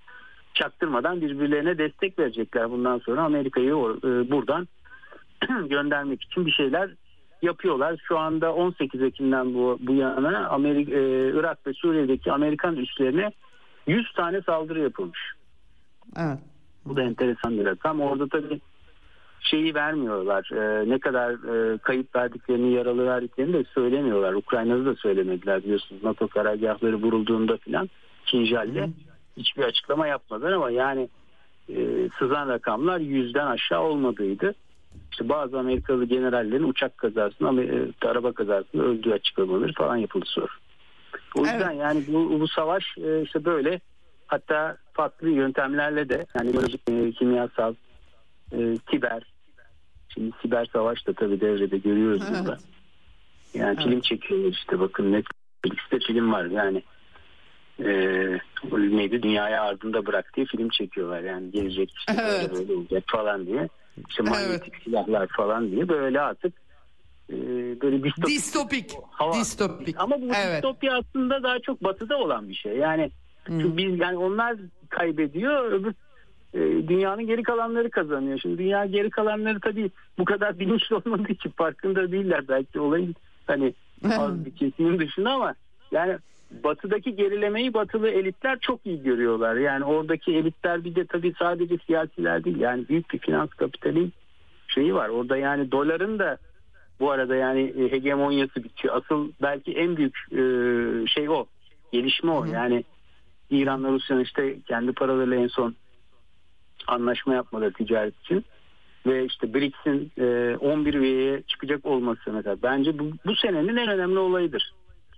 çaktırmadan birbirlerine destek verecekler bundan sonra Amerika'yı e, buradan göndermek için bir şeyler yapıyorlar. Şu anda 18 Ekim'den bu, bu yana Amerika, e, Irak ve Suriye'deki Amerikan üslerine 100 tane saldırı yapılmış. Evet. Bu da enteresan bir rakam. Orada tabii şeyi vermiyorlar. E, ne kadar e, kayıp verdiklerini, yaralı verdiklerini de söylemiyorlar. Ukrayna'da da söylemediler biliyorsunuz. NATO karargahları vurulduğunda filan Kinjal'de hiçbir açıklama yapmadılar ama yani e, sızan rakamlar yüzden aşağı olmadığıydı. İşte bazı Amerikalı generallerin uçak kazasında, e, araba kazasında öldüğü açıklamaları falan yapıldı sonra. O yüzden evet. yani bu, bu savaş e, işte böyle hatta farklı yöntemlerle de yani e, kimyasal, e, siber, şimdi siber savaş da tabii devrede görüyoruz evet. burada. Yani evet. film çekiyorlar işte bakın Netflix'te film var yani e, neydi dünyaya ardında bırak diye film çekiyorlar yani gelecek işte evet. böyle olacak falan diye işte manyetik evet. silahlar falan diye böyle artık e, böyle distopik. Distopik. Hava. Distopik. Ama bu evet. distopya aslında daha çok batıda olan bir şey. Yani hmm. biz yani onlar kaybediyor öbür e, dünyanın geri kalanları kazanıyor. Şimdi dünya geri kalanları tabii bu kadar bilinçli olmadığı için farkında değiller belki olayın hani az bir kesimin dışında ama yani batıdaki gerilemeyi batılı elitler çok iyi görüyorlar. Yani oradaki elitler bir de tabii sadece siyasiler değil. Yani büyük bir finans kapitali şeyi var. Orada yani doların da bu arada yani e, hegemonyası bitiyor. Asıl belki en büyük e, şey o. Gelişme o. Yani İran'la Rusya'nın işte kendi paralarıyla en son anlaşma yapmaları ticaret için ve işte BRICS'in 11 üyeye çıkacak olması mesela bence bu, bu senenin en önemli olayıdır.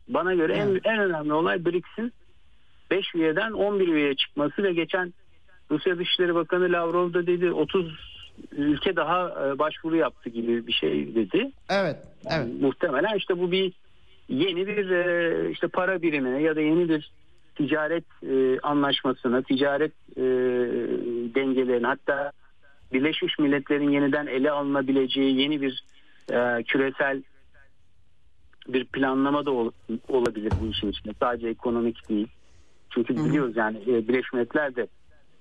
Bana göre evet. en, en önemli olay BRICS'in 5 üyeden 11 üyeye çıkması ve geçen Rusya Dışişleri Bakanı Lavrov da dedi 30 ülke daha e, başvuru yaptı gibi bir şey dedi. Evet. evet. Yani muhtemelen işte bu bir yeni bir e, işte para birimine ya da yeni bir ticaret e, anlaşmasına, ticaret dengelerine hatta Birleşmiş Milletler'in yeniden ele alınabileceği yeni bir küresel bir planlama da ol, olabilir bu işin içinde. Sadece ekonomik değil. Çünkü biliyoruz yani e, Birleşmiş Milletler de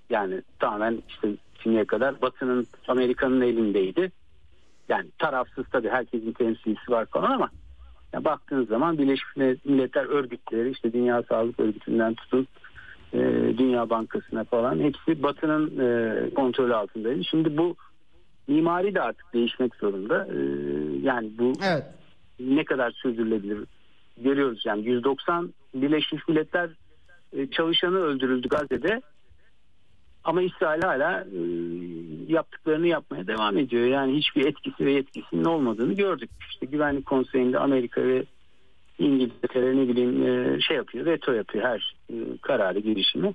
yani tamamen işte şimdiye kadar Batı'nın Amerika'nın elindeydi. Yani tarafsız tabii herkesin temsilcisi var falan ama ya baktığınız zaman Birleşmiş Milletler örgütleri işte Dünya Sağlık Örgütü'nden tutun e, Dünya Bankası'na falan hepsi Batı'nın e, kontrolü altındaydı. Şimdi bu mimari de artık değişmek zorunda. E, yani bu evet ne kadar sürdürülebilir görüyoruz. Yani 190 Birleşmiş Milletler e, çalışanı öldürüldü Gazze'de ama İsrail hala e, yaptıklarını yapmaya devam ediyor. Yani hiçbir etkisi ve yetkisinin olmadığını gördük. İşte Güvenlik Konseyi'nde Amerika ve İngiltere ne bileyim e, şey yapıyor, veto yapıyor her kararı girişimi.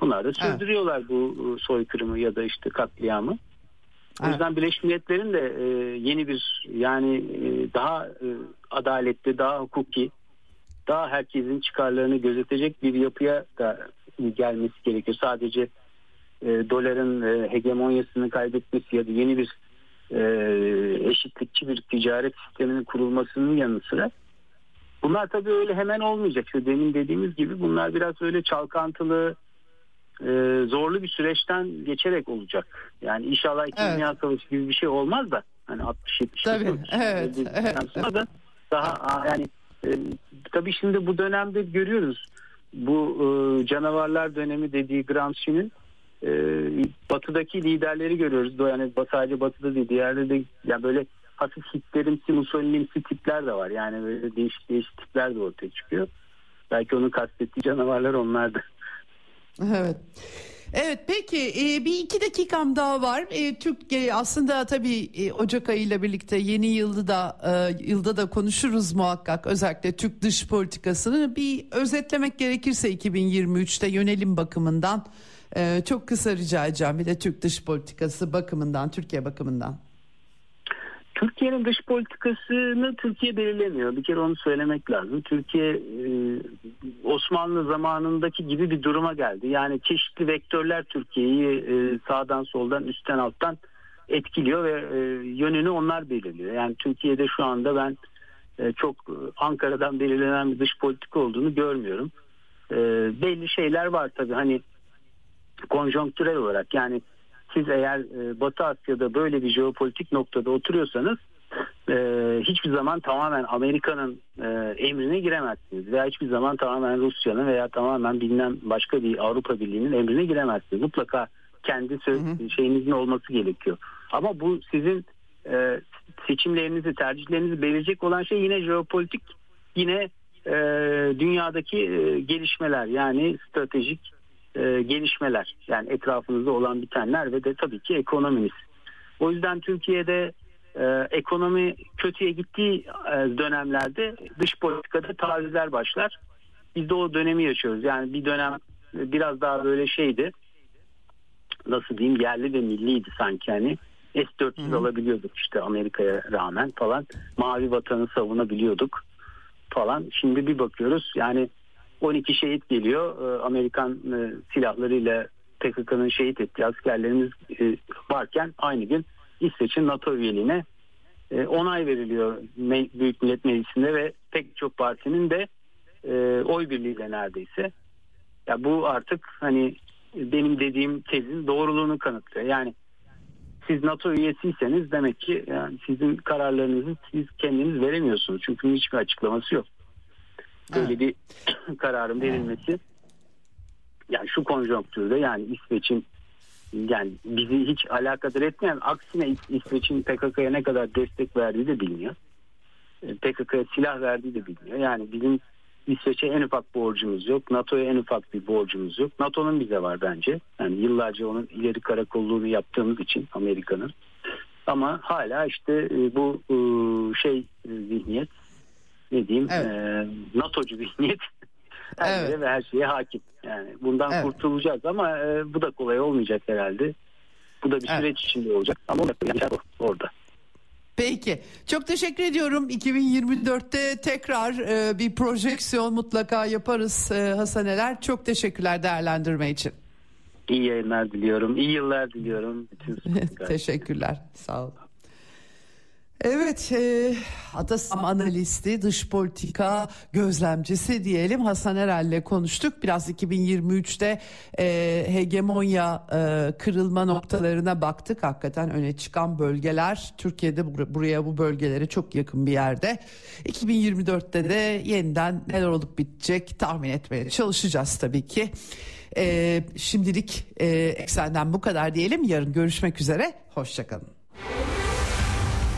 Bunlar da sürdürüyorlar evet. bu soykırımı ya da işte katliamı. O yüzden Birleşmiş Milletler'in de e, yeni bir yani e, daha e, adaletli, daha hukuki, daha herkesin çıkarlarını gözetecek bir yapıya da gelmesi gerekiyor. Sadece e, doların e, hegemonyasını kaybetmesi ya da yeni bir e, eşitlikçi bir ticaret sisteminin kurulmasının yanı sıra bunlar tabii öyle hemen olmayacak. İşte demin dediğimiz gibi bunlar biraz öyle çalkantılı, e, zorlu bir süreçten geçerek olacak. Yani inşallah iki evet. dünya savaşı gibi bir şey olmaz da hani 60 70 Tabii. Evet. evet. Sonra da daha yani e, tabii şimdi bu dönemde görüyoruz bu e, canavarlar dönemi dediği Gramsci'nin e, batıdaki liderleri görüyoruz. Yani sadece batıda değil diğerde de yani böyle hafif Hitlerimsi Mussolini'msi tipler de var. Yani böyle değişik değişik tipler de ortaya çıkıyor. Belki onun kastettiği canavarlar onlardı. Evet. Evet peki e, bir iki dakikam daha var. E, Türkiye aslında tabii e, Ocak ayıyla birlikte yeni yılda da yılda da konuşuruz muhakkak. Özellikle Türk dış politikasını bir özetlemek gerekirse 2023'te yönelim bakımından çok kısa rica edeceğim. Bir de Türk dış politikası bakımından, Türkiye bakımından. Türkiye'nin dış politikasını Türkiye belirlemiyor. Bir kere onu söylemek lazım. Türkiye e, Osmanlı zamanındaki gibi bir duruma geldi. Yani çeşitli vektörler Türkiye'yi e, sağdan soldan üstten alttan etkiliyor ve e, yönünü onlar belirliyor. Yani Türkiye'de şu anda ben çok Ankara'dan belirlenen bir dış politika olduğunu görmüyorum. belli şeyler var tabii hani konjonktürel olarak yani siz eğer e, Batı Asya'da böyle bir jeopolitik noktada oturuyorsanız e, hiçbir zaman tamamen Amerika'nın e, emrine giremezsiniz veya hiçbir zaman tamamen Rusya'nın veya tamamen bilinen başka bir Avrupa Birliği'nin emrine giremezsiniz. Mutlaka kendi söz, hı hı. şeyinizin olması gerekiyor. Ama bu sizin e, seçimlerinizi, tercihlerinizi belirleyecek olan şey yine jeopolitik, yine e, dünyadaki e, gelişmeler yani stratejik e, gelişmeler yani etrafınızda olan bitenler ve de tabii ki ekonominiz. O yüzden Türkiye'de e, ekonomi kötüye gittiği e, dönemlerde dış politikada tavizler başlar. Biz de o dönemi yaşıyoruz. Yani bir dönem biraz daha böyle şeydi. Nasıl diyeyim yerli ve milliydi sanki hani. S-400 alabiliyorduk işte Amerika'ya rağmen falan. Mavi vatanı savunabiliyorduk falan. Şimdi bir bakıyoruz yani 12 şehit geliyor. Ee, Amerikan e, silahlarıyla PKK'nın şehit ettiği askerlerimiz e, varken aynı gün İsveç'in NATO üyeliğine e, onay veriliyor Büyük Millet Meclisi'nde ve pek çok partinin de oy birliğiyle neredeyse. Ya bu artık hani benim dediğim tezin doğruluğunu kanıtlıyor. Yani siz NATO üyesiyseniz demek ki yani sizin kararlarınızı siz kendiniz veremiyorsunuz. Çünkü hiçbir açıklaması yok. Böyle evet. bir kararın verilmesi yani şu konjonktürde yani İsveç'in yani bizi hiç alakadar etmeyen aksine İsveç'in PKK'ya ne kadar destek verdiği de biliniyor. E, PKK'ya silah verdiği de biliniyor. Yani bizim İsveç'e en ufak borcumuz yok. NATO'ya en ufak bir borcumuz yok. NATO'nun bize var bence. Yani yıllarca onun ileri karakolluğunu yaptığımız için Amerika'nın. Ama hala işte e, bu e, şey zihniyet ne diyeyim evet. e, NATO'cu zihniyet her evet. ve her şeye hakim. Yani bundan evet. kurtulacağız ama e, bu da kolay olmayacak herhalde. Bu da bir süreç evet. içinde olacak ama yani orada. Peki. Çok teşekkür ediyorum. 2024'te tekrar e, bir projeksiyon mutlaka yaparız e, Hasaneler. Çok teşekkürler değerlendirme için. İyi yayınlar diliyorum. İyi yıllar diliyorum. Bütün Teşekkürler. Sağ olun. Evet, e, Atasam analisti, dış politika gözlemcisi diyelim Hasan Erel'le konuştuk. Biraz 2023'te e, hegemonya e, kırılma noktalarına baktık. Hakikaten öne çıkan bölgeler Türkiye'de bur- buraya bu bölgelere çok yakın bir yerde. 2024'te de yeniden neler olup bitecek tahmin etmeye çalışacağız tabii ki. E, şimdilik e, eksenden bu kadar diyelim. Yarın görüşmek üzere. Hoşçakalın.